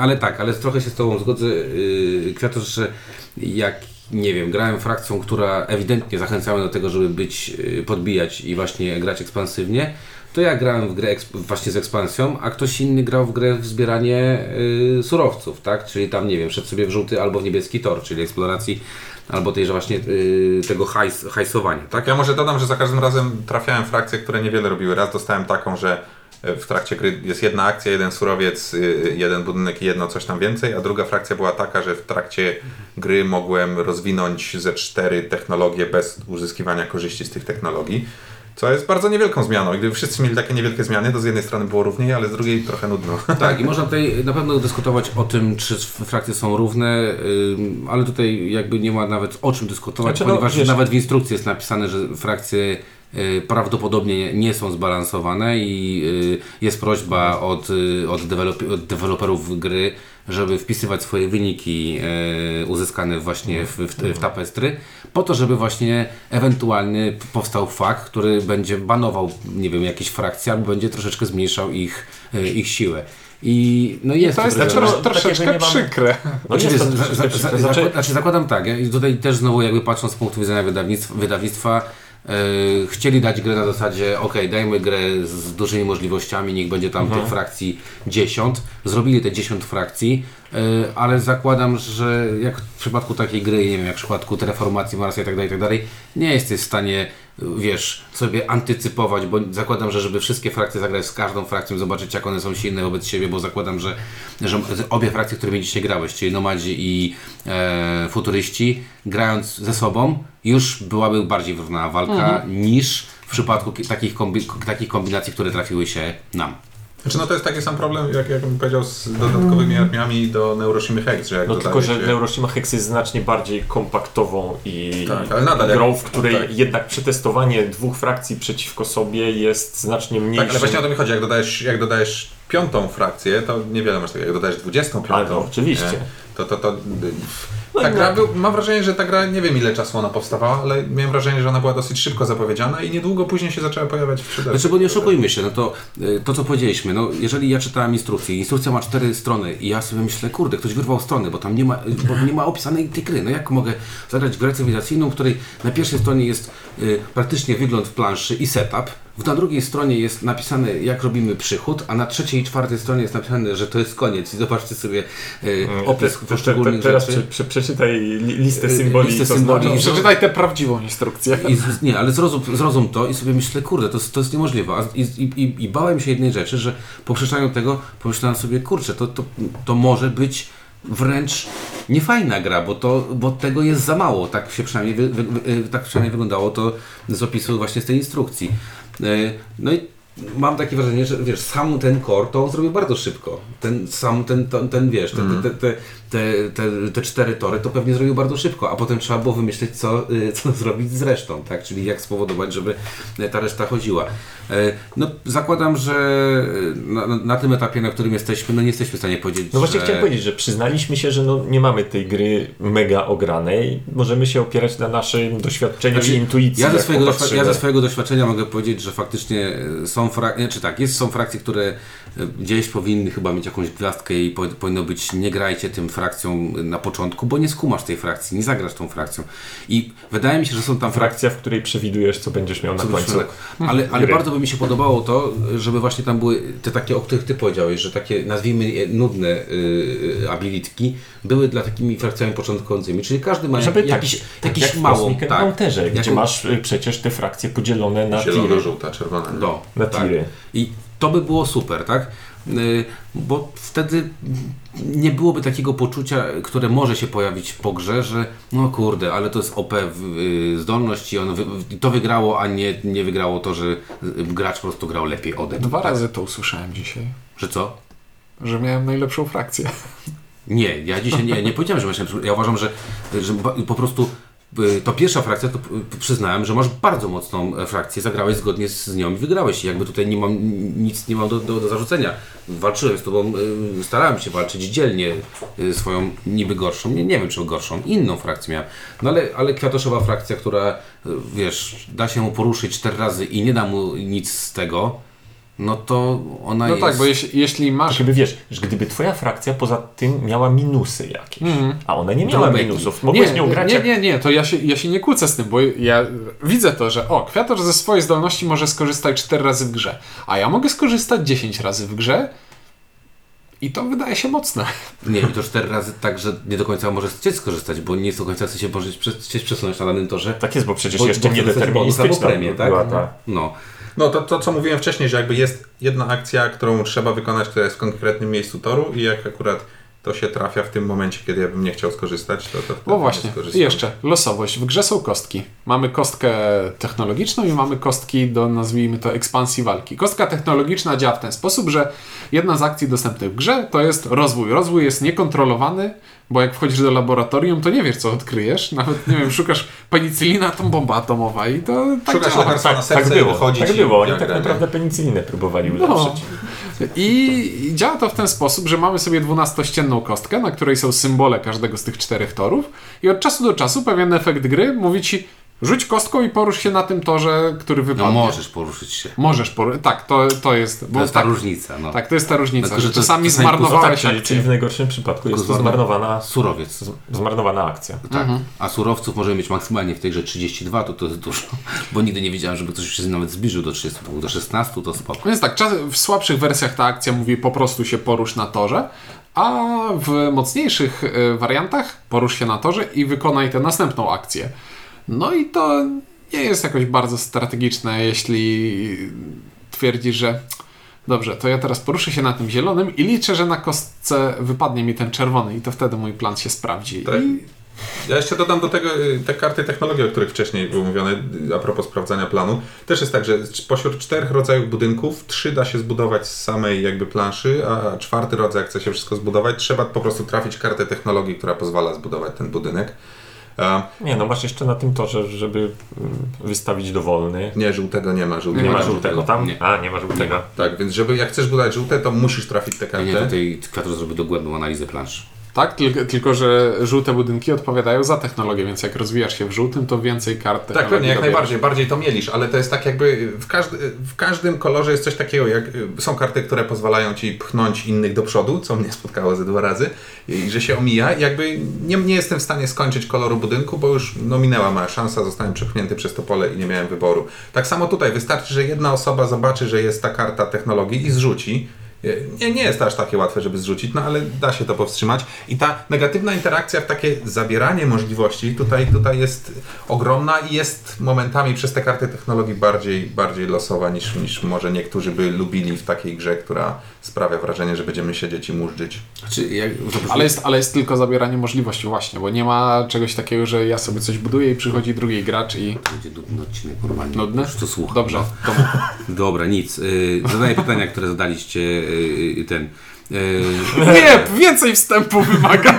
ale tak, ale trochę się z Tobą zgodzę, Kwiatusz, że jak, nie wiem, grałem frakcją, która ewidentnie zachęcała do tego, żeby być, podbijać i właśnie grać ekspansywnie, to ja grałem w grę właśnie z ekspansją, a ktoś inny grał w grę w zbieranie y, surowców, tak? Czyli tam, nie wiem, szedł sobie w żółty albo w niebieski tor, czyli eksploracji, albo tejże właśnie y, tego hajs, hajsowania, tak? Ja może dodam, że za każdym razem trafiałem frakcje, które niewiele robiły. Raz dostałem taką, że e, w trakcie gry jest jedna akcja, jeden surowiec, y, jeden budynek i jedno coś tam więcej, a druga frakcja była taka, że w trakcie gry mogłem rozwinąć ze cztery technologie bez uzyskiwania korzyści z tych technologii. Co jest bardzo niewielką zmianą. I gdyby wszyscy mieli takie niewielkie zmiany, to z jednej strony było równiej, ale z drugiej trochę nudno. Tak, i można tutaj na pewno dyskutować o tym, czy frakcje są równe, ale tutaj jakby nie ma nawet o czym dyskutować, Znaczy, no, ponieważ wiesz- nawet w instrukcji jest napisane, że frakcje y, prawdopodobnie nie są zbalansowane i y, jest prośba od, y, od deweloperów gry, żeby wpisywać swoje wyniki y, uzyskane właśnie w, w, w tapestry, po to, żeby właśnie ewentualnie powstał fakt, który będzie banował, nie wiem, jakieś frakcje, albo będzie troszeczkę zmniejszał ich, y, ich siłę. I no jest To jest tro, tak troszeczkę przykre. No Znaczy, jest to za- przykre. za- Znaczy, zakładam tak, ja i tutaj też znowu jakby patrząc z punktu widzenia wydawnictwa, wydawnictwa e, chcieli dać grę na zasadzie, ok, dajmy grę z dużymi możliwościami, niech będzie tam tych frakcji 10. Zrobili te 10 frakcji, e, ale zakładam, że jak w przypadku takiej gry, nie wiem, jak w przypadku Terraformacji Marsa i tak dalej, i tak dalej, nie jesteś w stanie, wiesz, sobie antycypować, bo zakładam, że żeby wszystkie frakcje zagrać z każdą frakcją, zobaczyć jak one są silne wobec siebie, bo zakładam, że, że obie frakcje, którymi dzisiaj grałeś, czyli Nomadzi i e, Futuryści, grając ze sobą, już byłaby bardziej wyrównana walka niż w przypadku ki- takich, kombi- takich kombinacji, które trafiły się nam. Znaczy, no to jest taki sam problem, jak, jak bym powiedział, z dodatkowymi armiami do Neuroshimy Hex, że jak No tylko, że się- Neuroshima Hex jest znacznie bardziej kompaktową i Tak, ale nadal grą, w której tak. jednak przetestowanie dwóch frakcji przeciwko sobie jest znacznie mniejsze. Tak, ale właśnie o to mi chodzi. Jak dodajesz, jak dodajesz piątą frakcję, to niewiele masz tego. Jak dodajesz dwudziestą piątą, Ale no, oczywiście. nie, to, to, to ta gra na- był, mam wrażenie, że ta gra, nie wiem ile czasu ona powstawała, ale miałem wrażenie, że ona była dosyć szybko zapowiedziana i niedługo później się zaczęła pojawiać w 3D. Znaczy, bo nie oszukujmy się, no to, y, to co powiedzieliśmy, no jeżeli ja czytałem instrukcję, instrukcja ma cztery strony i ja sobie myślę, kurde, ktoś wyrwał strony, bo tam nie ma, bo nie ma opisanej tej gry, no jak mogę zagrać w grę cywilizacyjną, w której na pierwszej stronie jest y, praktycznie wygląd planszy i setup, na drugiej stronie jest napisane, jak robimy przychód, a na trzeciej i czwartej stronie jest napisane, że to jest koniec i zobaczcie sobie y, opis Te- te- te- poszczególnych Teraz rzeczy. prze, prze, przeczytaj li- listę Y, symboli. listę symboli. I- Przeczytaj tę prawdziwą instrukcję. I, nie, ale zrozum, zrozum to i sobie myślę, kurde, to, jest- to jest niemożliwe. I, i, I bałem się jednej rzeczy, że po przeczytaniu tego pomyślałem sobie, kurczę, to, to, to może być wręcz niefajna gra, bo, to, bo tego jest za mało. Tak się przynajmniej, wy, wy, tak przynajmniej wyglądało to z opisu właśnie z tej instrukcji. E, No i mam takie wrażenie, że wiesz, sam ten core to on zrobił bardzo szybko. Ten sam ten, ten, ten wiesz, te, te, te, te, te, te cztery tory to pewnie zrobił bardzo szybko, a potem trzeba było wymyśleć, co, y, co zrobić z resztą, tak? Czyli jak spowodować, żeby ta reszta chodziła. E, No zakładam, że na, na- na tym etapie, na którym jesteśmy, no nie jesteśmy w stanie powiedzieć, No właśnie że... chciałem powiedzieć, że przyznaliśmy się, że no nie mamy tej gry mega ogranej. Możemy się opierać na naszym doświadczeniu Znaczy, i intuicji. Ja ze, swojego, doświ- ja ze swojego doświadczenia mogę powiedzieć, że faktycznie e, są frakcje, czy tak, jest, są frakcje, które gdzieś powinny chyba mieć jakąś gwiazdkę i po, powinno być nie grajcie tym frakcjom na początku, bo nie skumasz tej frakcji, nie zagrasz tą frakcją. I wydaje mi się, że są tam frakcje, Frakcja, w której przewidujesz, co będziesz miał na końcu. Ale, ale bardzo by mi się podobało to, żeby właśnie tam były te takie, o których Ty powiedziałeś, że takie, nazwijmy je nudne y, abilitki, były dla takimi frakcjami początkującymi, czyli każdy ma Żeby jakiś, tak, jakiś jak tak, Encounterze, gdzie jaką- masz y, przecież te frakcje podzielone na Zielona, tiry. żółta, czerwona. nie? No, Na tak. tiry. I to by było super, tak? Y, Bo wtedy nie byłoby takiego poczucia, które może się pojawić po grze, że no kurde, ale to jest OP y, zdolność i on wy, to wygrało, a nie, nie wygrało to, że y, gracz po prostu grał lepiej ode mnie. Dwa razy to usłyszałem dzisiaj, Że co? że miałem najlepszą frakcję. Nie, ja dzisiaj nie, nie powiedziałem, że lepszy. Ja uważam, że, że po prostu to pierwsza frakcja, to przyznałem, że masz bardzo mocną e, frakcję, zagrałeś zgodnie z nią i wygrałeś. Jakby tutaj nie mam nic nie mam do, do, do zarzucenia. Walczyłem z tobą, y, starałem się walczyć dzielnie y, swoją niby gorszą, nie, nie wiem czy gorszą, inną frakcję miałem. No ale, ale kwiatoszowa frakcja, która wiesz, da się mu poruszyć cztery razy i nie da mu nic z tego, no to ona No jest... tak, bo jeśli, jeśli masz Żeby wiesz, że gdyby twoja frakcja poza tym miała minusy jakieś, a ona nie miała minusów, mogłeś nią grać nie, jak... nie, nie, to ja się, ja się nie kłócę z tym, bo ja widzę to, że o, kwiator ze swojej zdolności może skorzystać 4 razy w grze, a ja mogę skorzystać 10 razy w grze i to wydaje się mocne. Nie, i to cztery razy tak, że nie do końca może chcieć skorzystać, bo nie do końca chce się może prze- chcieć przesunąć na danym torze. Tak jest, bo przecież Bo- jeszcze bo albo niedeterministyczna premię, tak? była ta... No. No to, to, co mówiłem wcześniej, że jakby jest jedna akcja, którą trzeba wykonać, która jest w konkretnym miejscu toru i jak akurat to się trafia w tym momencie, kiedy ja bym nie chciał skorzystać, to, to wtedy nie właśnie, skorzystam. i jeszcze losowość. W grze są kostki. Mamy kostkę technologiczną i mamy kostki do, nazwijmy to, ekspansji walki. Kostka technologiczna działa w ten sposób, że jedna z akcji dostępnych w grze to jest rozwój. Rozwój jest niekontrolowany, bo jak wchodzisz do laboratorium, to nie wiesz, co odkryjesz. Nawet, nie wiem, szukasz penicylina, to bomba atomowa i to tak Szukasz działa. lekarstwa na Tak, serce tak było, tak było. Oni tak dalej. naprawdę penicylinę próbowali No. ulepszyć. I i działa to w ten sposób, że mamy sobie 12-ścienną kostkę, na której są symbole każdego z tych czterech torów i od czasu do czasu pewien efekt gry mówi ci rzuć kostką i porusz się na tym torze, który No wypadnie. możesz poruszyć się. Możesz poruszyć. Tak, to, to jest. To jest ta tak, różnica. No. tak, to jest ta różnica, że to- czasami No tak, zmarnowałeś czyli, akcję. czyli w najgorszym przypadku jest to Zmarno- zmarnowana, Surowiec. zmarnowana akcja. Tak. A surowców możemy mieć maksymalnie w tej grze 32, to to jest dużo. Bo nigdy nie wiedziałem, żeby ktoś się nawet zbliżył do 30, do 16, to spoko. Więc tak, w słabszych wersjach ta akcja mówi po prostu się porusz na torze, a w mocniejszych y, wariantach porusz się na torze i wykonaj tę następną akcję. No i to nie jest jakoś bardzo strategiczne, jeśli twierdzisz, że dobrze, to ja teraz poruszę się na tym zielonym i liczę, że na kostce wypadnie mi ten czerwony i to wtedy mój plan się sprawdzi. Tak. I Ja jeszcze dodam do tego y, te karty technologii, o których wcześniej było mówione, a propos sprawdzania planu. Też jest tak, że spośród czterech rodzajów budynków, trzy da się zbudować z samej jakby planszy, a czwarty rodzaj, jak chce się wszystko zbudować, trzeba po prostu trafić kartę technologii, która pozwala zbudować ten budynek. Nie, no masz jeszcze na tym torze, żeby mm, wystawić dowolny. nie, żółtego nie ma. Żółtego Nie ma ma żółtego tam? Nie. A, nie ma żółtego. Tak, więc żeby jak chcesz budować żółte, to musisz trafić tę Ja kartę. nie, tutaj kwiator zrobił dogłębną analizę planszy. Tak, tylko, tylko że żółte budynki odpowiadają za technologię, więc jak rozwijasz się w żółtym, to więcej kart Tak, pewnie, jak dobierasz. najbardziej, bardziej to mielisz, ale to jest tak jakby w, każdy, w każdym kolorze jest coś takiego, jak y, są karty, które pozwalają ci pchnąć innych do przodu, co mnie spotkało ze dwa razy, i że się omija. Jakby nie, nie jestem w stanie skończyć koloru budynku, bo już no, minęła moja szansa, zostałem przepchnięty przez to pole i nie miałem wyboru. Tak samo tutaj, wystarczy, że jedna osoba zobaczy, że jest ta karta technologii i zrzuci. Nie, nie jest aż takie łatwe, żeby zrzucić, no ale da się to powstrzymać. I ta negatywna interakcja w takie zabieranie możliwości tutaj, tutaj jest ogromna i jest momentami przez te karty technologii bardziej, bardziej losowa niż, niż może niektórzy by lubili w takiej grze, która sprawia wrażenie, że będziemy siedzieć i murzyć. Znaczy, Ale jest, ale jest tylko zabieranie możliwości właśnie, bo nie ma czegoś takiego, że ja sobie coś buduję i przychodzi drugi gracz i To będzie nudny odcinek normalnie. nudny? Już to słucham. Dobrze. No. Dobra, nic. Y, zadaję pytania, które zadaliście y, y, ten. Nie, więcej wstępu wymaga.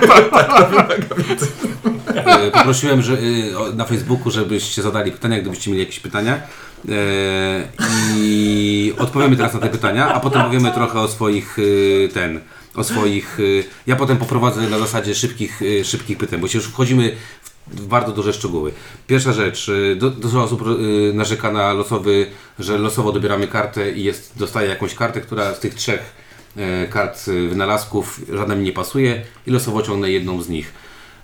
y, poprosiłem że, y, o- na Facebooku, żebyście zadali pytania, gdybyście mieli jakieś pytania. Y, I odpowiemy teraz na te pytania, a potem powiemy trochę o swoich y, ten. O swoich. y, Ja potem poprowadzę na zasadzie szybkich, szybkich pytań, bo się już wchodzimy w, bardzo duże szczegóły. Pierwsza rzecz. Du, dużo osób narzeka na losowy, że losowo dobieramy kartę i jest, dostaje jakąś kartę, która z tych trzech e, kart e, wynalazków, żadna mi nie pasuje i losowo ciągnę jedną z nich.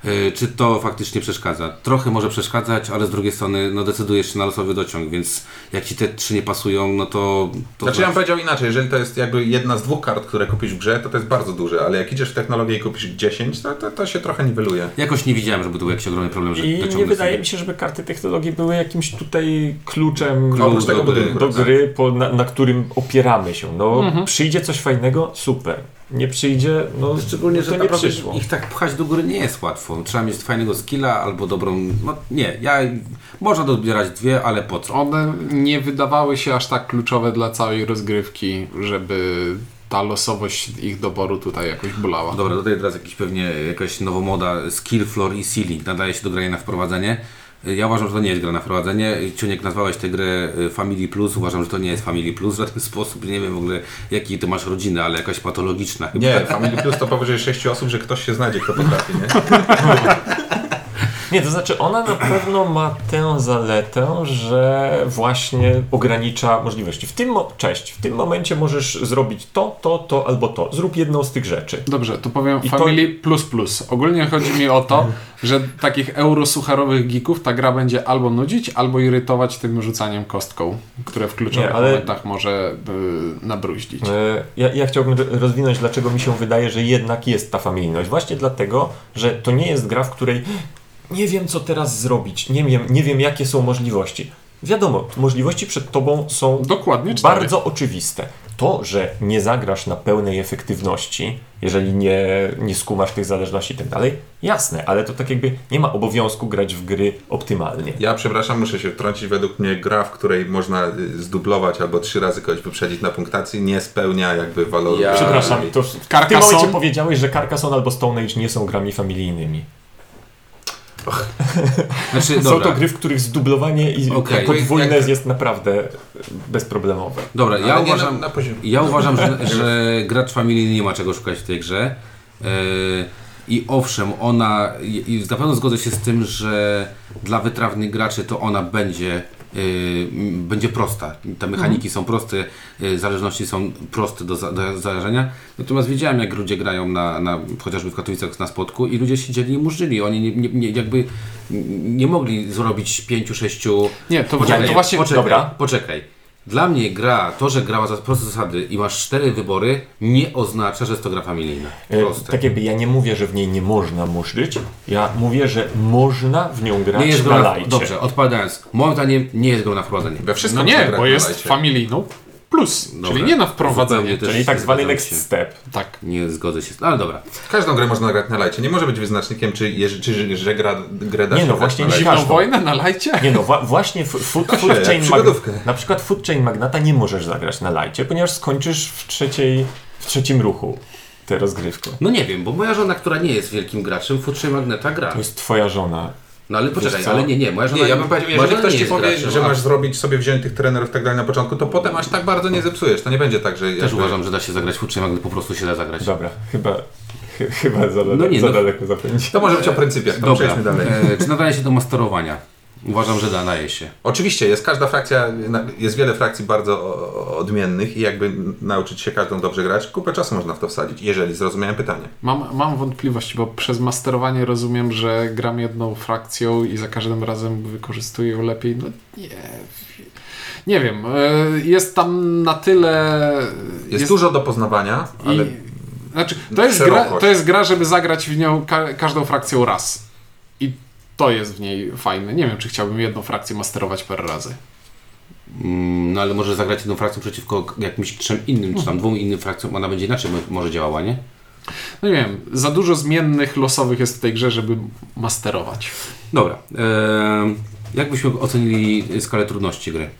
E, Czy to faktycznie przeszkadza? Trochę może przeszkadzać, ale z drugiej strony no, decydujesz się na losowy dociąg, więc jak ci te trzy nie pasują, no to... to Znaczy ja bym powiedział inaczej, jeżeli to jest jakby jedna z dwóch kart, które kupisz w grze, to to jest bardzo duże, ale jak idziesz w technologię i kupisz 10, to, to, to się trochę niweluje. Jakoś nie widziałem, żeby to był jakiś ogromny problem, że I nie wydaje sobie. mi się, żeby karty technologii były jakimś tutaj kluczem Klucz do gry. budynku. do tak. gry, po, na, na którym opieramy się. No, przyjdzie coś fajnego, super. Nie przyjdzie, no Szczególnie, no że to nie naprawdę przyszło. ich tak pchać do góry nie jest łatwo. Trzeba mieć fajnego skilla albo dobrą... No nie, ja... Można dobierać dwie, ale po co? One nie wydawały się aż tak kluczowe dla całej rozgrywki, żeby ta losowość ich doboru tutaj jakoś bolała. Dobra, tutaj teraz jakiś pewnie jakaś nowomoda skill floor i ceiling nadaje się do grania na wprowadzenie. Ja uważam, że to nie jest gra na wprowadzenie. Ciuniek nazwałeś tę grę y, Family Plus. Uważam, że to nie jest Family Plus w żaden sposób. Nie wiem w ogóle, jaki ty masz rodzinę, ale jakaś patologiczna. chyba. Nie, Family Plus to powyżej 6 osób, że ktoś się znajdzie, kto potrafi, nie? Nie, to znaczy ona na pewno ma tę zaletę, że właśnie ogranicza możliwości. W tym, cześć, w tym momencie możesz zrobić to, to, to albo to. Zrób jedną z tych rzeczy. Dobrze, to powiem I to- Family plus plus. Ogólnie chodzi mi o to, że takich eurosucharowych geeków ta gra będzie albo nudzić, albo irytować tym rzucaniem kostką, które w kluczowych Nie, ale- momentach może y, nabruździć. E, Ja, ja chciałbym ro- rozwinąć, dlaczego mi się wydaje, że jednak jest ta familijność. Właśnie dlatego, że to nie jest gra, w której nie wiem, co teraz zrobić, nie wiem, nie wiem jakie są możliwości. Wiadomo, możliwości przed tobą są Dokładnie cztery. bardzo oczywiste. To, że nie zagrasz na pełnej efektywności, jeżeli nie, nie skumasz tych zależności i tak dalej, jasne, ale to tak jakby nie ma obowiązku grać w gry optymalnie. Ja przepraszam, muszę się wtrącić. Według mnie gra, w której można y, zdublować albo trzy razy kogoś wyprzedzić na punktacji, nie spełnia jakby waloru. Ja- Przepraszam, to w tym momencie powiedziałeś, że Carcassonne albo Stone Age nie są grami familijnymi. Znaczy, Są dobra. to gry, w których zdublowanie i Okej. podwójne Jak- jest naprawdę bezproblemowe. Dobra, ja uważam, na, na ja uważam że, że gracz familijny nie ma czego szukać w tej grze. Yy, I owszem, ona, i na pewno zgodzę się z tym, że dla wytrawnych graczy to ona będzie, będzie prosta. Te mechaniki są proste, yy, zależności są proste do, za, do zależenia. Natomiast wiedziałem, jak ludzie grają na, na, chociażby w Katowicach na spotku i ludzie siedzieli i murzyli. Oni nie, nie, nie, jakby nie mogli zrobić pięciu, sześciu Nie, to, Poczekaj, to właśnie... poczekaj, dobra. poczekaj. Dla mnie gra, to, że grała za proste zasady i masz cztery wybory, nie oznacza, że jest to gra familijna. E, Proste. Tak jakby ja nie mówię, że w niej nie można muszczyć, ja mówię, że można w nią grać nie jest na na, lajcie. Dobrze, odpowiadając. Moim zdaniem nie jest grą na wprowadzenie. We wszystko No nie, bo jest familijną plus, Dobra. czyli nie na wprowadzenie. też Czyli tak zwany next się. step. Tak. Nie zgodzę się. z- Ale dobra. Każdą grę można grać na lajcie. Nie może być wyznacznikiem, czy, jeż- czy że gra, grę da Nie no, właśnie na. Zimną wojnę na lajcie? Nie no, wa- właśnie food, food Chain na przykład Food Chain Magnata nie możesz zagrać na lajcie, ponieważ skończysz w, trzeciej, w trzecim ruchu tę rozgrywkę. No nie wiem, bo moja żona, która nie jest wielkim graczem, Futrze Magneta gra. To jest twoja żona. No ale poczekaj, ale nie, nie, moja żona Nie, ja bym powiedział, jeżeli ktoś ci powie, graczem, że a masz zrobić sobie wziąć tych trenerów i tak dalej na początku, to potem aż tak bardzo nie zepsujesz. To nie będzie tak, że... Też jakby- uważam, że da się zagrać Futrze Magnet, po prostu się da zagrać. Dobra, chyba, chy- chyba za, No nie, za no. daleko zapędzi. To może być o pryncypiach, to Dobra, przejdźmy dalej. e, czy nadaje się do masterowania? Uważam, że nadaje się. Oczywiście, jest każda frakcja, jest wiele frakcji bardzo odmiennych i jakby nauczyć się każdą dobrze grać, kupę czasu można w to wsadzić, jeżeli zrozumiałem pytanie. Mam, mam wątpliwości, bo przez masterowanie rozumiem, że gram jedną frakcją i za każdym razem wykorzystuję ją lepiej. No nie. Nie wiem. e, Jest tam na tyle. Jest, dużo do poznawania, ale I, znaczy, to, jest gra, to jest gra, żeby zagrać w nią ka każdą frakcją raz. To jest w niej fajne. Nie wiem, czy chciałbym jedną frakcję masterować parę razy. Mm, No ale może zagrać jedną frakcją przeciwko jakimś trzem innym, czy tam dwóm innym frakcjom, ona będzie inaczej mo- może działała, nie? No nie wiem, za dużo zmiennych losowych jest w tej grze, żeby masterować. Dobra. E, jak byśmy ocenili skalę trudności gry?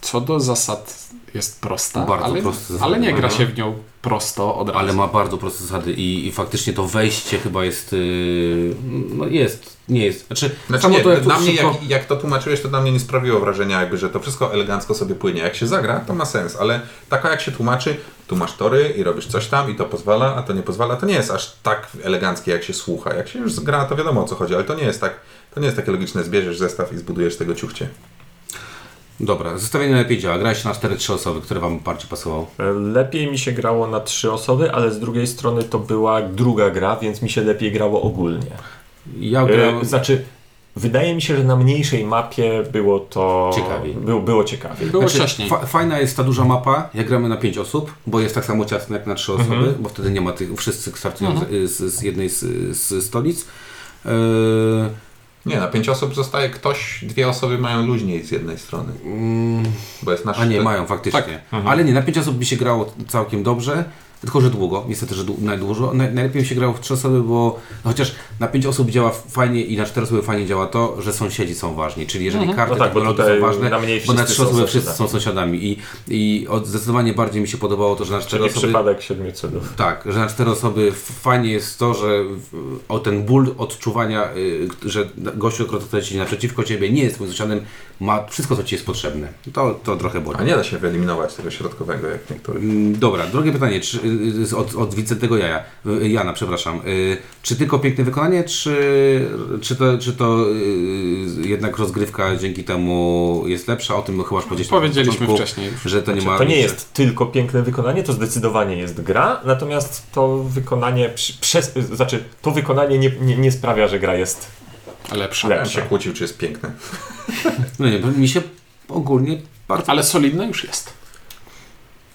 Co do zasad jest prosta, Bardzo ale, proste zasady ale nie gra się w nią prosto od razu. Ale ma bardzo proste zasady i, i faktycznie to wejście chyba jest, yy, no jest, nie jest. Znaczy, Znaczy nie, to jak dla to mnie szybko- jak, jak to tłumaczyłeś, to dla mnie nie sprawiło wrażenia jakby, że to wszystko elegancko sobie płynie. Jak się zagra, to ma sens, ale taka jak się tłumaczy, tu masz tory i robisz coś tam i to pozwala, a to nie pozwala, to nie jest aż tak eleganckie jak się słucha. Jak się już zgra, to wiadomo o co chodzi, ale to nie jest tak, to nie jest takie logiczne, zbierzesz zestaw i zbudujesz tego ciuchcie. Dobra, zestawienie lepiej działa. Grałeś na 4-3 osoby, które wam bardziej pasowało. Lepiej mi się grało na trzy osoby, ale z drugiej strony to była druga gra, więc mi się lepiej grało ogólnie. Ja grałem... E, znaczy, wydaje mi się, że na mniejszej mapie było to... Ciekawiej. Było, było ciekawiej. Było Znaczy, fa- fajna jest ta duża mapa, jak gramy na 5 osób, bo jest tak samo ciasno jak na 3 osoby, Mhm. bo wtedy nie ma tych, wszyscy startują z, z, z jednej z, z stolic. Yy, Nie, na pięć osób zostaje ktoś, dwie osoby mają luźniej z jednej strony, mm, bo jest nasz... a nie, mają faktycznie. Tak. Ale nie, na 5 osób by się grało całkiem dobrze. Tylko że długo, niestety, że dłu- najdłużo. Naj, najlepiej mi się grało w trzy osoby, bo chociaż na pięć osób działa fajnie i na cztery osoby fajnie działa to, że sąsiedzi są ważni, czyli jeżeli karty No tak, technologii tutaj są ważne, na mniej bo na trzy osoby wszyscy są sąsiadami i, i od, zdecydowanie bardziej mi się podobało to, że na cztery Czyli osoby... przypadek siedmiu cudów. Tak, że na cztery osoby fajnie jest to, że o ten ból odczuwania, y, że gościu, który tutaj siedzi naprzeciwko ciebie, nie jest twoim sąsiadem, ma wszystko, co ci jest potrzebne. To, to trochę boli. A nie da się wyeliminować tego środkowego, jak niektórych. Mm, Dobra, drugie pytanie, czy, od, od Wicentego Jaja, y, Jana, przepraszam. Y, Czy tylko piękne wykonanie, czy, czy to, czy to y, jednak rozgrywka dzięki temu jest lepsza? O tym chyba już powiedzieliśmy. początku, wcześniej. Że to nie ma... To nie jest tylko piękne wykonanie, to zdecydowanie jest gra, natomiast to wykonanie przez, znaczy to wykonanie nie, nie, nie sprawia, że gra jest Lepsza. Ja lepsza. się kłócił, czy jest piękne. No nie, mi się ogólnie bardzo... Ale solidna już jest.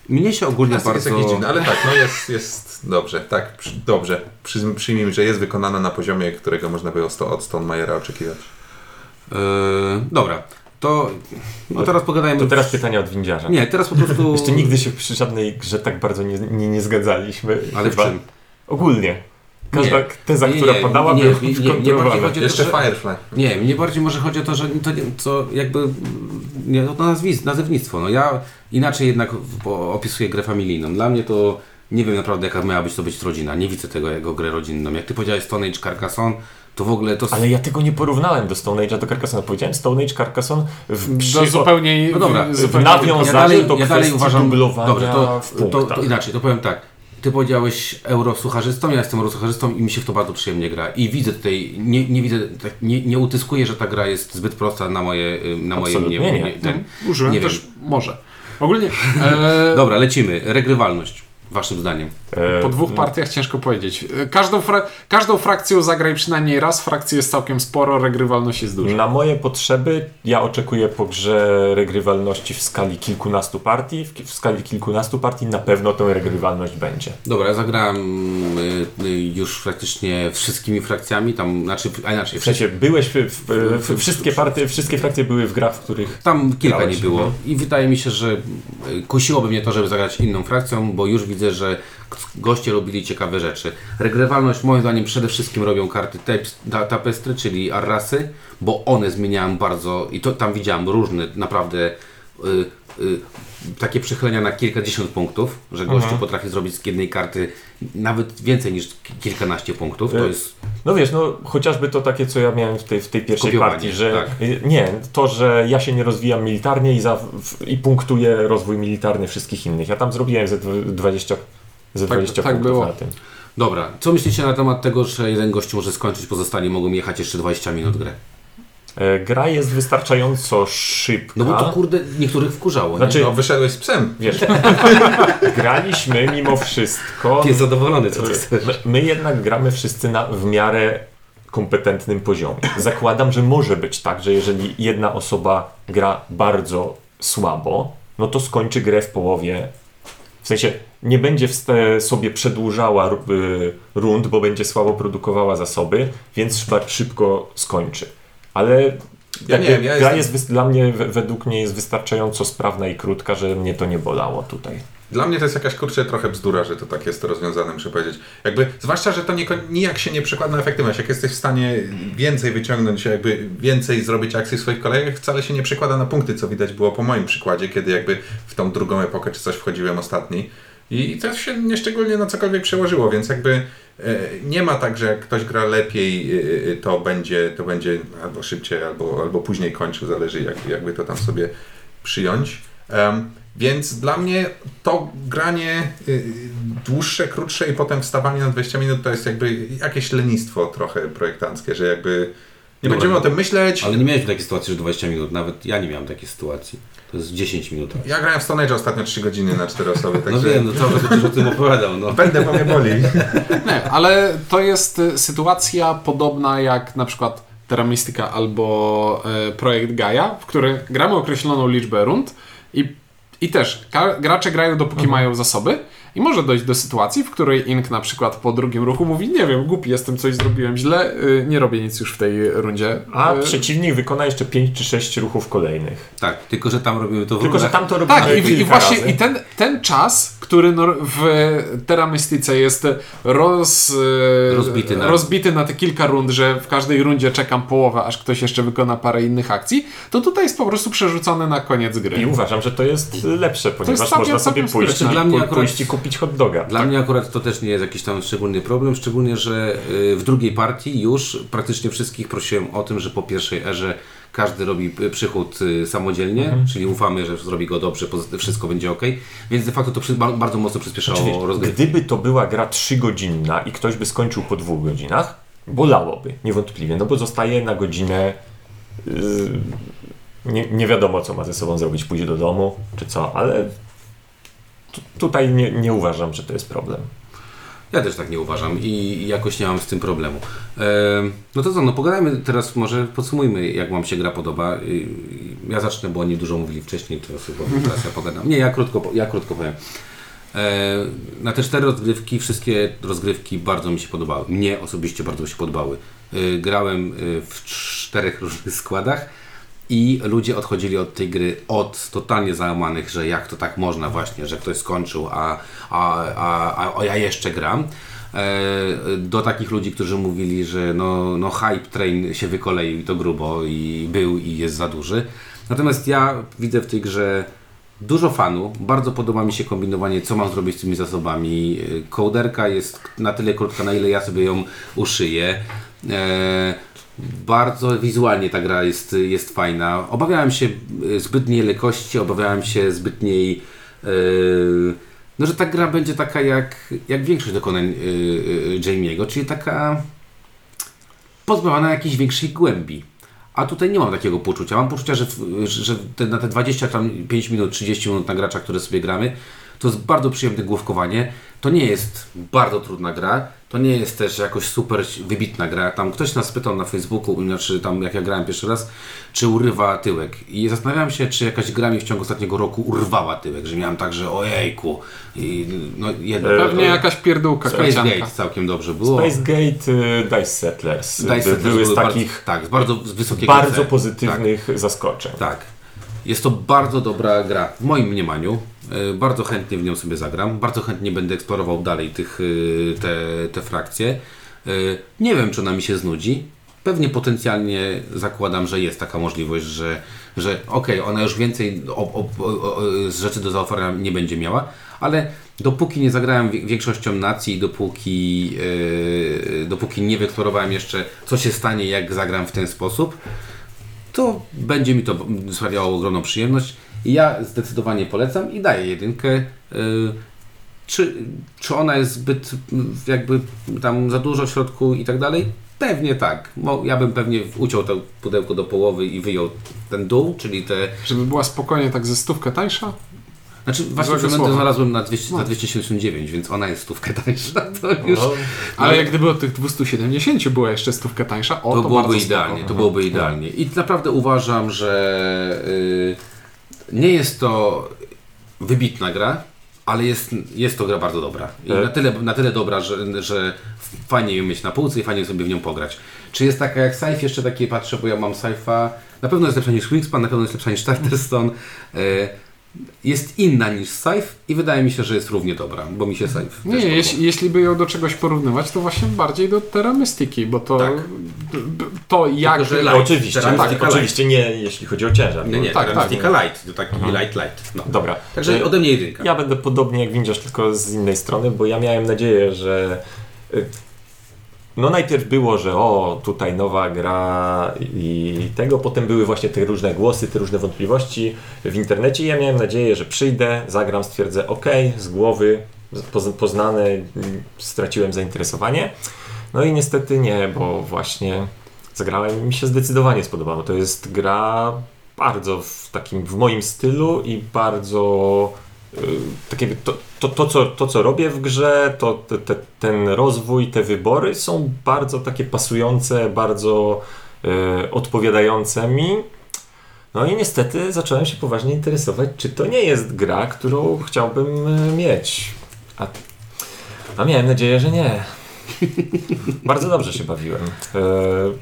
Mnie się ogólnie Plastyk jest bardzo... jakiś dziwny, ale tak, no jest, jest dobrze, tak, przy, dobrze. Przy, przyjmijmy, że jest wykonana na poziomie, którego można by od od Stonemajera oczekiwać. Yy, dobra, to no teraz pogadajmy. To teraz pytania od windziarza. Nie, teraz po prostu. Jeszcze nigdy się przy żadnej grze tak bardzo nie, nie, nie zgadzaliśmy. Ale w czym? Ogólnie. Każda Nie. teza, Nie, która nie, padała, nie, była nie, nie, nie, Jeszcze że- Firefly. Nie, mnie bardziej może chodzi o to, że to nie, co jakby nie, no to nazwisk, nazewnictwo. No ja inaczej jednak opisuję grę familijną. Dla mnie to nie wiem naprawdę jaka miała być to być rodzina. Nie widzę tego jako grę rodzinną. Jak ty powiedziałeś Stone Age Carcassonne, to w ogóle to. Ale ja tego nie porównałem do Stone Age'a, do Carcassonne. Powiedziałem Stone Age, Carcassonne w, przy, Do zupełnie... No dobra, w- w zupełnie nawiązaniu ja dalej, do ja dalej uważam. dublowania Dobrze, to, w to, to, inaczej, to powiem tak. Ty powiedziałeś eurosucharzystą, ja jestem eurosucharzystą i mi się w to bardzo przyjemnie gra. I widzę tutaj, nie, nie widzę, tak, nie, nie utyskuję, że ta gra jest zbyt prosta na moje, na moje Absolutnie mnie, nie. mnie- ten, Użyłem nie też, wiem. może. Ogólnie e, Dobra, lecimy. Regrywalność, waszym zdaniem. E, po dwóch partiach ciężko powiedzieć. E, Każdą, fra każdą frakcją zagraj przynajmniej raz, frakcji jest całkiem sporo, regrywalność jest duża. Na moje potrzeby ja oczekuję po grze regrywalności w skali kilkunastu partii. W skali kilkunastu partii na pewno tę regrywalność będzie. Dobra, ja zagrałem y, y, już praktycznie wszystkimi frakcjami, tam, znaczy, a inaczej, W sensie byłeś, w, w, w, wszystkie, partie, wszystkie frakcje były w grach, w których Tam kilka Grałeś, nie było mhm. i wydaje mi się, że y, kusiłoby mnie to, żeby zagrać inną frakcją, bo już widzę, że k- goście robili ciekawe rzeczy. Regrywalność moim zdaniem przede wszystkim robią karty tapes- ta- tapestry, czyli arrasy, bo one zmieniałem bardzo i to tam widziałem różne naprawdę y, y, takie przechylenia na kilkadziesiąt punktów, że gościu Mhm. potrafi zrobić z jednej karty nawet więcej niż ki- kilkanaście punktów. To Y, jest No wiesz, no chociażby to takie, co ja miałem w tej, w tej pierwszej Kopiowanie, partii, że tak. y, nie, to, że ja się nie rozwijam militarnie i, za, w, i punktuję rozwój militarny wszystkich innych. Ja tam zrobiłem ze dw- 20, ze Tak- 20 tak punktów było. na tym. Dobra, co myślicie na temat tego, że jeden gościu może skończyć, pozostali mogą jechać jeszcze 20 minut grę? E, Gra jest wystarczająco szybka. No bo to kurde niektórych wkurzało. Znaczy- No, wyszedłeś z psem. Wiesz, graliśmy mimo wszystko. nie? Jest zadowolony, co ty My, chcesz. my jednak gramy wszyscy na w miarę kompetentnym poziomie. Zakładam, że może być tak, że jeżeli jedna osoba gra bardzo słabo, no to skończy grę w połowie. W sensie nie będzie sobie przedłużała y, rund, bo będzie słabo produkowała zasoby, więc szybko skończy. Ale Ja nie ja gra jestem- jest dla mnie, we- według mnie jest wystarczająco sprawna i krótka, że mnie to nie bolało tutaj. Dla mnie to jest jakaś kurczę trochę bzdura, że to tak jest rozwiązane, muszę powiedzieć. Jakby, zwłaszcza, że to nie, nijak się nie przekłada na efektywność. Jak jesteś w stanie więcej wyciągnąć, jakby więcej zrobić akcji w swoich kolejach, wcale się nie przekłada na punkty, co widać było po moim przykładzie, kiedy jakby w tą drugą epokę czy coś wchodziłem ostatni. I to się nieszczególnie na cokolwiek przełożyło, więc jakby e, nie ma tak, że jak ktoś gra lepiej, e, e, to będzie, to będzie albo szybciej, albo, albo później kończył, zależy jak, jakby to tam sobie przyjąć. Em, więc dla mnie to granie dłuższe, krótsze i potem wstawanie na 20 minut to jest jakby jakieś lenistwo trochę projektanckie, że jakby nie Dobra. będziemy o tym myśleć. Ale nie miałeś takiej sytuacji, że 20 minut, nawet ja nie miałem takiej sytuacji. To jest 10 minut. Ja grałem w Stone Age ostatnio 3 godziny na 4 osoby, No także wiem, no cały czas będziesz o tym opowiadał. No. będę, bo mnie boli. Nie, ale to jest y, sytuacja podobna jak na przykład Terra Mystica albo e, projekt Gaia, w którym gramy określoną liczbę rund i, i też gracze grają dopóki mają zasoby I może dojść do sytuacji, w której Ink na przykład po drugim ruchu mówi, nie wiem, głupi jestem, coś zrobiłem źle, y, nie robię nic już w tej rundzie. A Y, przeciwnik wykona jeszcze 5 czy 6 ruchów kolejnych. Tak, tylko że tam robimy to w Tylko, że tam to robimy Tak, i, i właśnie razy. i ten, ten czas, który w Terra Mystice jest roz, e, Rozbity na- rozbity na te kilka rund, że w każdej rundzie czekam połowę, aż ktoś jeszcze wykona parę innych akcji, to tutaj jest po prostu przerzucony na koniec gry. I uważam, że to jest lepsze, ponieważ całkiem- można sobie pójść, i, Dla mnie akurat- pójść i kupić hot doga. Dla mnie akurat to też nie jest jakiś tam szczególny problem, szczególnie, że y, w drugiej partii już praktycznie wszystkich prosiłem o tym, że po pierwszej erze każdy robi y, przychód y, samodzielnie, czyli ufamy, że zrobi go dobrze, wszystko będzie ok, więc de facto to bardzo mocno przyspieszało Znaczy, rozgrywkę. gdyby to była gra 3-godzinna i ktoś by skończył po dwóch godzinach, bolałoby, niewątpliwie, no bo zostaje na godzinę. Yy, nie, nie wiadomo, co ma ze sobą zrobić, pójdzie do domu, czy co, ale tutaj nie, nie uważam, że to jest problem. Ja też tak nie uważam i jakoś nie mam z tym problemu. No to co, no pogadajmy teraz, może podsumujmy, jak Wam się gra podoba. I- Ja zacznę, bo oni dużo mówili wcześniej, teraz, ja pogadam. Nie, ja krótko, ja krótko powiem. Ehm, Na te cztery rozgrywki, wszystkie rozgrywki bardzo mi się podobały. Mnie osobiście bardzo mi się podobały. Yy, Grałem w czterech różnych składach i ludzie odchodzili od tej gry od totalnie załamanych, że jak to tak można właśnie, że ktoś skończył, a, a, a, a, ja jeszcze gram. E, Do takich ludzi, którzy mówili, że no, no hype train się wykoleił i to grubo i był i jest za duży. Natomiast ja widzę w tej grze dużo fanu. Bardzo podoba mi się kombinowanie, co mam zrobić z tymi zasobami. E, Kołderka jest na tyle krótka, na ile ja sobie ją uszyję. Bardzo wizualnie ta gra jest, jest fajna. Obawiałem się e, zbytniej lekkości, obawiałem się zbytniej. e, no, że ta gra będzie taka jak, jak większość dokonań e, e, Jamie'ego, czyli taka pozbawiona jakiejś większej głębi. A tutaj nie mam takiego poczucia. Mam poczucia, że, że te, na te 25 minut, 30 minut na gracza, które sobie gramy, to jest bardzo przyjemne główkowanie. To nie jest bardzo trudna gra. To nie jest też jakoś super wybitna gra. Tam ktoś nas pytał na Facebooku, znaczy tam jak ja grałem pierwszy raz, czy urywa tyłek. I zastanawiam się, czy jakaś gra mi w ciągu ostatniego roku urwała tyłek, że miałem tak, że ojejku. I, no, jedno, Pewnie jakaś pierdółka Space karcianka. Gate całkiem dobrze było. Space Gate, y, Dice Settlers Dice Settlers były z takich bardzo, tak, z bardzo bardzo pozytywnych zaskoczeń. Tak. Jest to bardzo dobra gra, w moim mniemaniu. E, Bardzo chętnie w nią sobie zagram. Bardzo chętnie będę eksplorował dalej tych, e, te, te frakcje. E, Nie wiem, czy ona mi się znudzi. Pewnie potencjalnie zakładam, że jest taka możliwość, że, że okej, ona już więcej z rzeczy do zaoferowania nie będzie miała, ale dopóki nie zagrałem większością nacji, dopóki, dopóki nie wyeksplorowałem jeszcze, co się stanie, jak zagram w ten sposób, to będzie mi to sprawiało ogromną przyjemność. Ja zdecydowanie polecam i daję jedynkę. Yy, Czy, czy ona jest zbyt mm, jakby tam za dużo w środku i tak dalej? Pewnie tak. Ja bym pewnie uciął to pudełko do połowy i wyjął ten dół, czyli te... Żeby była spokojnie tak ze stówkę tańsza? Znaczy właśnie słowa. znalazłem na, 200, No. za 279, więc ona jest stówkę tańsza. To już... No, Ale jak gdyby od tych 270 była jeszcze stówkę tańsza, o, to, to, byłoby idealnie, spoko. to byłoby idealnie. I naprawdę uważam, że y, nie jest to wybitna gra, ale jest, jest to gra bardzo dobra. I E. na tyle, na tyle dobra, że, że fajnie ją mieć na półce i fajnie sobie w nią pograć. Czy jest taka jak Scythe? Jeszcze takie patrzę, bo ja mam Scythe'a. Na pewno jest lepsza niż Wingspan, na pewno jest lepsza niż Charterstone. Y, jest inna niż Scythe i wydaje mi się, że jest równie dobra, bo mi się też Nie, jeśli, jeśli by ją do czegoś porównywać, to właśnie bardziej do Terra Mystici, bo to, Tak. to jak... że no, light. oczywiście, tak, Mystica oczywiście nie jeśli chodzi o ciężar. Nie, nie, tak, tak, tak. Mystica Light, to taki light, light. No. Dobra. Także E, ode mnie jedynka. Ja będę podobnie jak Windziarz, tylko z innej strony, bo ja miałem nadzieję, że. No najpierw było, że o, tutaj nowa gra i tego, potem były właśnie te różne głosy, te różne wątpliwości w internecie ja miałem nadzieję, że przyjdę, zagram, stwierdzę ok, z głowy, poz- poznane, straciłem zainteresowanie. No i niestety nie, bo właśnie zagrałem mi się zdecydowanie spodobało. To jest gra bardzo w takim, w moim stylu i bardzo takie, to, to, to, co, to, co robię w grze, to te, te, ten rozwój, te wybory są bardzo takie pasujące, bardzo y, odpowiadające mi. No i niestety zacząłem się poważnie interesować, czy to nie jest gra, którą chciałbym y, mieć. A, a miałem nadzieję, że nie. Bardzo dobrze się bawiłem.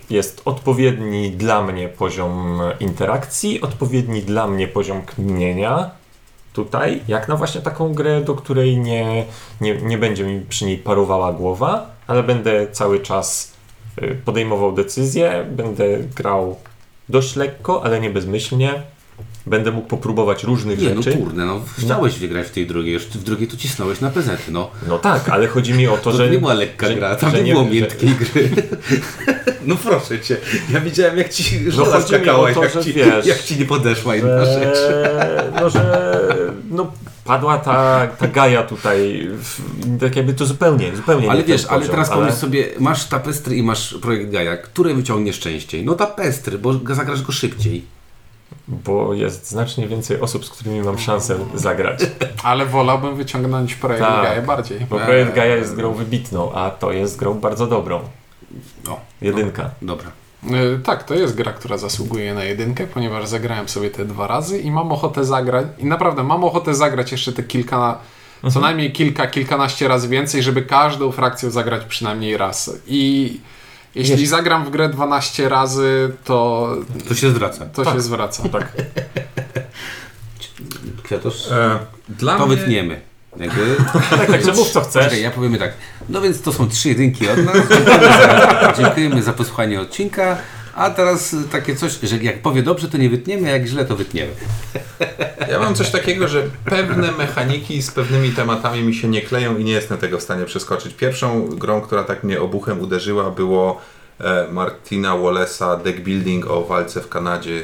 Jest odpowiedni dla mnie poziom interakcji, odpowiedni dla mnie poziom kminienia. Tutaj, jak na właśnie taką grę, do której nie, nie, nie będzie mi przy niej parowała głowa, ale będę cały czas e, podejmował decyzje, będę grał dość lekko, ale nie bezmyślnie. Będę mógł popróbować różnych Nie, no rzeczy. kurde, no chciałeś wygrać w tej drugiej, już w drugiej tu cisnąłeś na PZ, no. No tak, ale chodzi mi o to, To, że. nie była lekka że- gra, tam że nie, było że- miętkiej gry. No proszę cię, ja widziałem jak ci No chodzi mi o skakała, to, jak, że ci, wiesz, jak ci nie podeszła jedna rzecz. że, no, że no, padła ta, ta gaja tutaj, tak jakby to zupełnie, zupełnie Ale wiesz, ale poziom, teraz ale- pomyśl sobie, masz tapestry i masz projekt Gaia, które wyciągniesz częściej? No tapestry, bo zagrasz go szybciej. Bo jest znacznie więcej osób, z którymi mam szansę zagrać. Ale wolałbym wyciągnąć projekt Tak. Gaia bardziej. Bo projekt Gaia jest grą wybitną, a to jest grą bardzo dobrą. O, Jedynka. dobra. Y, Tak, to jest gra, która zasługuje na jedynkę, ponieważ zagrałem sobie te dwa razy i mam ochotę zagrać. I naprawdę mam ochotę zagrać jeszcze te kilka, co najmniej kilka, kilkanaście razy więcej, żeby każdą frakcję zagrać przynajmniej raz. I jeśli zagram w grę 12 razy, to To się zwraca. to Tak. się zwraca. Tak. Kwiatosz? E, dla To mnie... wytniemy. Jakby... tak, także mów co chcesz. Poczekaj, ja powiemy tak. No więc to są trzy jedynki od nas. Dziękujemy za, dziękujemy za posłuchanie odcinka. A teraz takie coś, że jak powie dobrze, to nie wytniemy, a jak źle, to wytniemy. Ja mam coś takiego, że pewne mechaniki z pewnymi tematami mi się nie kleją i nie jestem tego w stanie przeskoczyć. Pierwszą grą, która tak mnie obuchem uderzyła, było e, Martina Wallace'a Deck Building o walce w Kanadzie.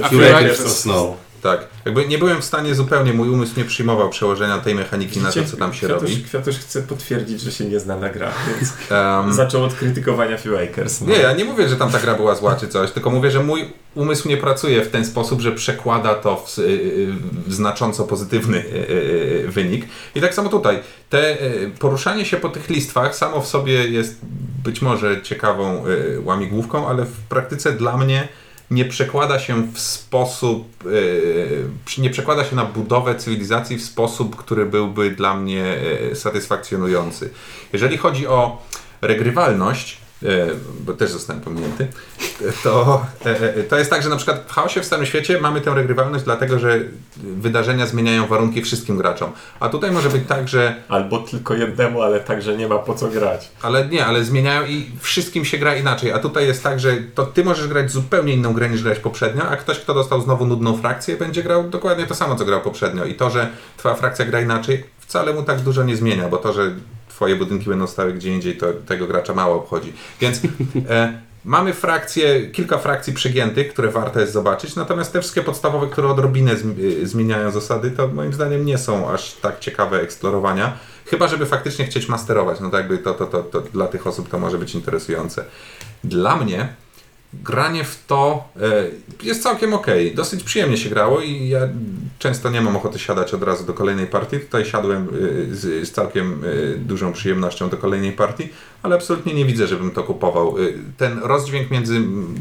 E. A Fury Snow. Tak. Jakby nie byłem w stanie zupełnie, mój umysł nie przyjmował przełożenia tej mechaniki na to, co tam się Kwiatusz, robi. Kwiatusz chce potwierdzić, że się nie zna na grach, więc Em, zaczął od krytykowania Filmmakers. No. Nie, ja nie mówię, że tam ta gra była zła czy coś, tylko mówię, że mój umysł nie pracuje w ten sposób, że przekłada to w, y, y, w znacząco pozytywny y, wynik. I tak samo tutaj. Te poruszanie się po tych listwach samo w sobie jest być może ciekawą łamigłówką, ale w praktyce dla mnie nie przekłada się w sposób, y, nie przekłada się na budowę cywilizacji w sposób, który byłby dla mnie y, satysfakcjonujący. Jeżeli chodzi o regrywalność, bo też zostałem pominięty, to, e, e, to jest tak, że na przykład w chaosie w Starym Świecie mamy tę regrywalność dlatego, że wydarzenia zmieniają warunki wszystkim graczom. A tutaj może być tak, że Albo tylko jednemu, ale także nie ma po co grać. ale nie, ale zmieniają i wszystkim się gra inaczej. A tutaj jest tak, że to ty możesz grać zupełnie inną grę niż grałeś poprzednio, a ktoś, kto dostał znowu nudną frakcję, będzie grał dokładnie to samo, co grał poprzednio. I to, że twoja frakcja gra inaczej, wcale mu tak dużo nie zmienia, bo to, że twoje budynki będą stały gdzie indziej, to tego gracza mało obchodzi. Więc e, mamy frakcje, kilka frakcji przegiętych, które warto jest zobaczyć, natomiast te wszystkie podstawowe, które odrobinę y, zmieniają zasady, to moim zdaniem nie są aż tak ciekawe eksplorowania. Chyba, żeby faktycznie chcieć masterować, no to jakby to, to, to, to dla tych osób to może być interesujące. Dla mnie granie w to e, jest całkiem ok. Dosyć przyjemnie się grało i ja często nie mam ochoty siadać od razu do kolejnej partii. Tutaj siadłem e, z, całkiem e, dużą przyjemnością do kolejnej partii, ale absolutnie nie widzę, żebym to kupował. Ten rozdźwięk między mm,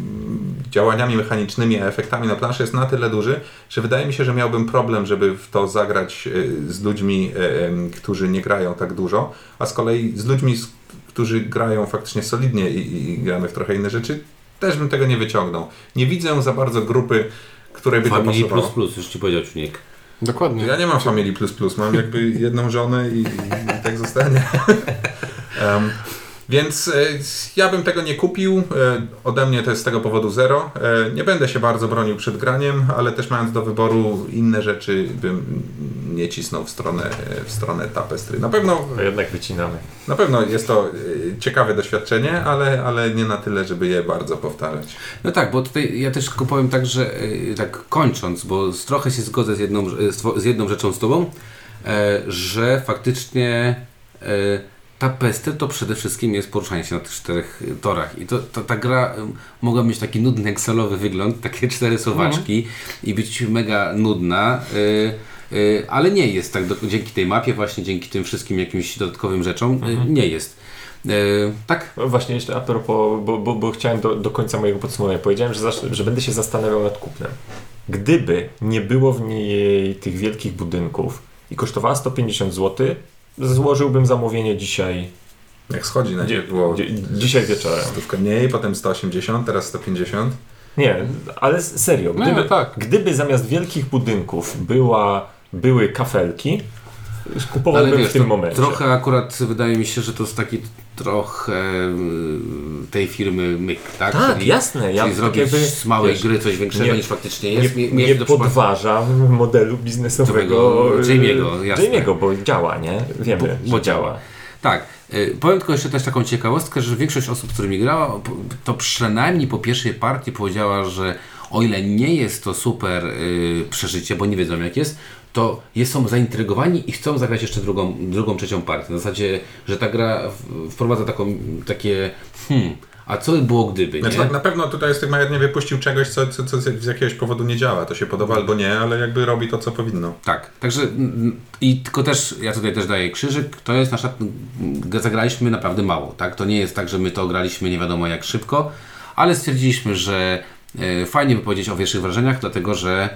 działaniami mechanicznymi a efektami na planszy jest na tyle duży, że wydaje mi się, że miałbym problem, żeby w to zagrać z ludźmi, którzy nie grają tak dużo, a z kolei z ludźmi, którzy grają faktycznie solidnie i, i gramy w trochę inne rzeczy, też bym tego nie wyciągnął. Nie widzę za bardzo grupy, której by to Family pasowało. plus plus, już ci powiedział Czuniek. Dokładnie. Ja nie mam Family Plus Plus, mam jakby jedną żonę i, i tak zostanie. Em, więc e, ja bym tego nie kupił. E, ode mnie to jest z tego powodu zero. E, nie będę się bardzo bronił przed graniem, ale też mając do wyboru inne rzeczy, bym nie cisnął w stronę, w stronę tapestry. Na pewno, A jednak wycinamy. na pewno jest to ciekawe doświadczenie, ale, ale nie na tyle, żeby je bardzo powtarzać. No tak, bo tutaj ja też tylko powiem tak, że tak kończąc, bo z- trochę się zgodzę z jedną, z jedną rzeczą z Tobą, że faktycznie ta pester to przede wszystkim jest poruszanie się na tych czterech y, torach. I to, to ta gra y, mogła mieć taki nudny Excelowy wygląd, takie cztery sowaczki i być mega nudna. y, ale nie jest tak, do, dzięki tej mapie, właśnie dzięki tym wszystkim jakimś dodatkowym rzeczom, y, nie jest. Y, tak? No Właśnie jeszcze a propos, bo, bo, bo chciałem do, do końca mojego podsumowania. Powiedziałem, że, że będę się zastanawiał nad kupnem. Gdyby nie było w niej tych wielkich budynków i kosztowała 150 zł, złożyłbym zamówienie dzisiaj, Jak schodzi na dzie, nie było dzie, dzisiaj wieczorem. stówkę mniej, potem 180, teraz 150. Nie, ale serio, Nie, gdyby, tak. gdyby zamiast wielkich budynków była, były kafelki, kupowałbym wiesz, w tym momencie. trochę akurat wydaje mi się, że to jest taki trochę mm, tej firmy myk, tak? Tak, jasne, ja czyli tak zrobić jakby, z małej wiesz, gry coś większego nie- niż faktycznie nie, jest. Nie mieliśmy do przykładu- podważa modelu biznesowego Tego Jamie'ego, y, jasne. Jamie'ego, bo działa, nie? Wiemy, Bo że działa. Tak. y, Powiem tylko jeszcze też taką ciekawostkę, że większość osób, z którymi grała, to przynajmniej po pierwszej partii powiedziała, że o ile nie jest to super y, przeżycie, bo nie wiedzą jak jest, to jest, są zaintrygowani i chcą zagrać jeszcze drugą, drugą trzecią partię. Na zasadzie, że ta gra wprowadza taką, takie hmm, a co by było gdyby, Znaczy, nie? tak, na pewno tutaj Stygmajer nie wypuścił czegoś, co, co, co z jakiegoś powodu nie działa. To się podoba albo nie, ale jakby robi to, co powinno. Tak, także mm, i tylko też, ja tutaj też daję krzyżyk, to jest nasza, mm, zagraliśmy naprawdę mało, tak, to nie jest tak, że my to graliśmy nie wiadomo jak szybko, ale stwierdziliśmy, że e, fajnie by powiedzieć o pierwszych wrażeniach, dlatego że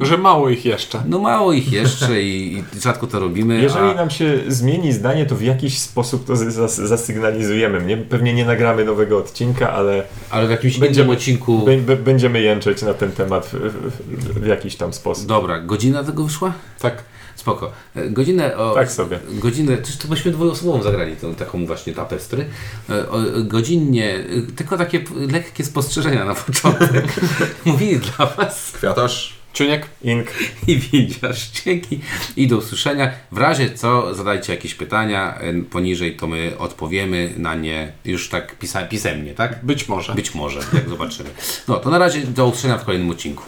Że mało ich jeszcze. no mało ich jeszcze i, i rzadko to robimy, Jeżeli a, nam się zmieni zdanie, to w jakiś sposób to zas- zasygnalizujemy. Nie? Pewnie nie nagramy nowego odcinka, ale ale w jakimś Będziemy- innym odcinku, będziemy jęczeć na ten temat w, w, w jakiś tam sposób. dobra, godzina tego wyszła? Tak. Spoko. E, Godzinę o... Tak sobie. Godzinę, to, to byśmy dwuosobową zagrali, tą, taką właśnie tapestry. E, o, godzinnie, e, tylko takie lekkie spostrzeżenia na początek. Mówili dla Was Kwiatosz, Ciuniek? Ink. i widzisz. Dzięki i do usłyszenia. W razie co, zadajcie jakieś pytania e, poniżej, to my odpowiemy na nie już tak pisa pisemnie, tak? Być może. Być może, jak zobaczymy. No to na razie do usłyszenia w kolejnym odcinku.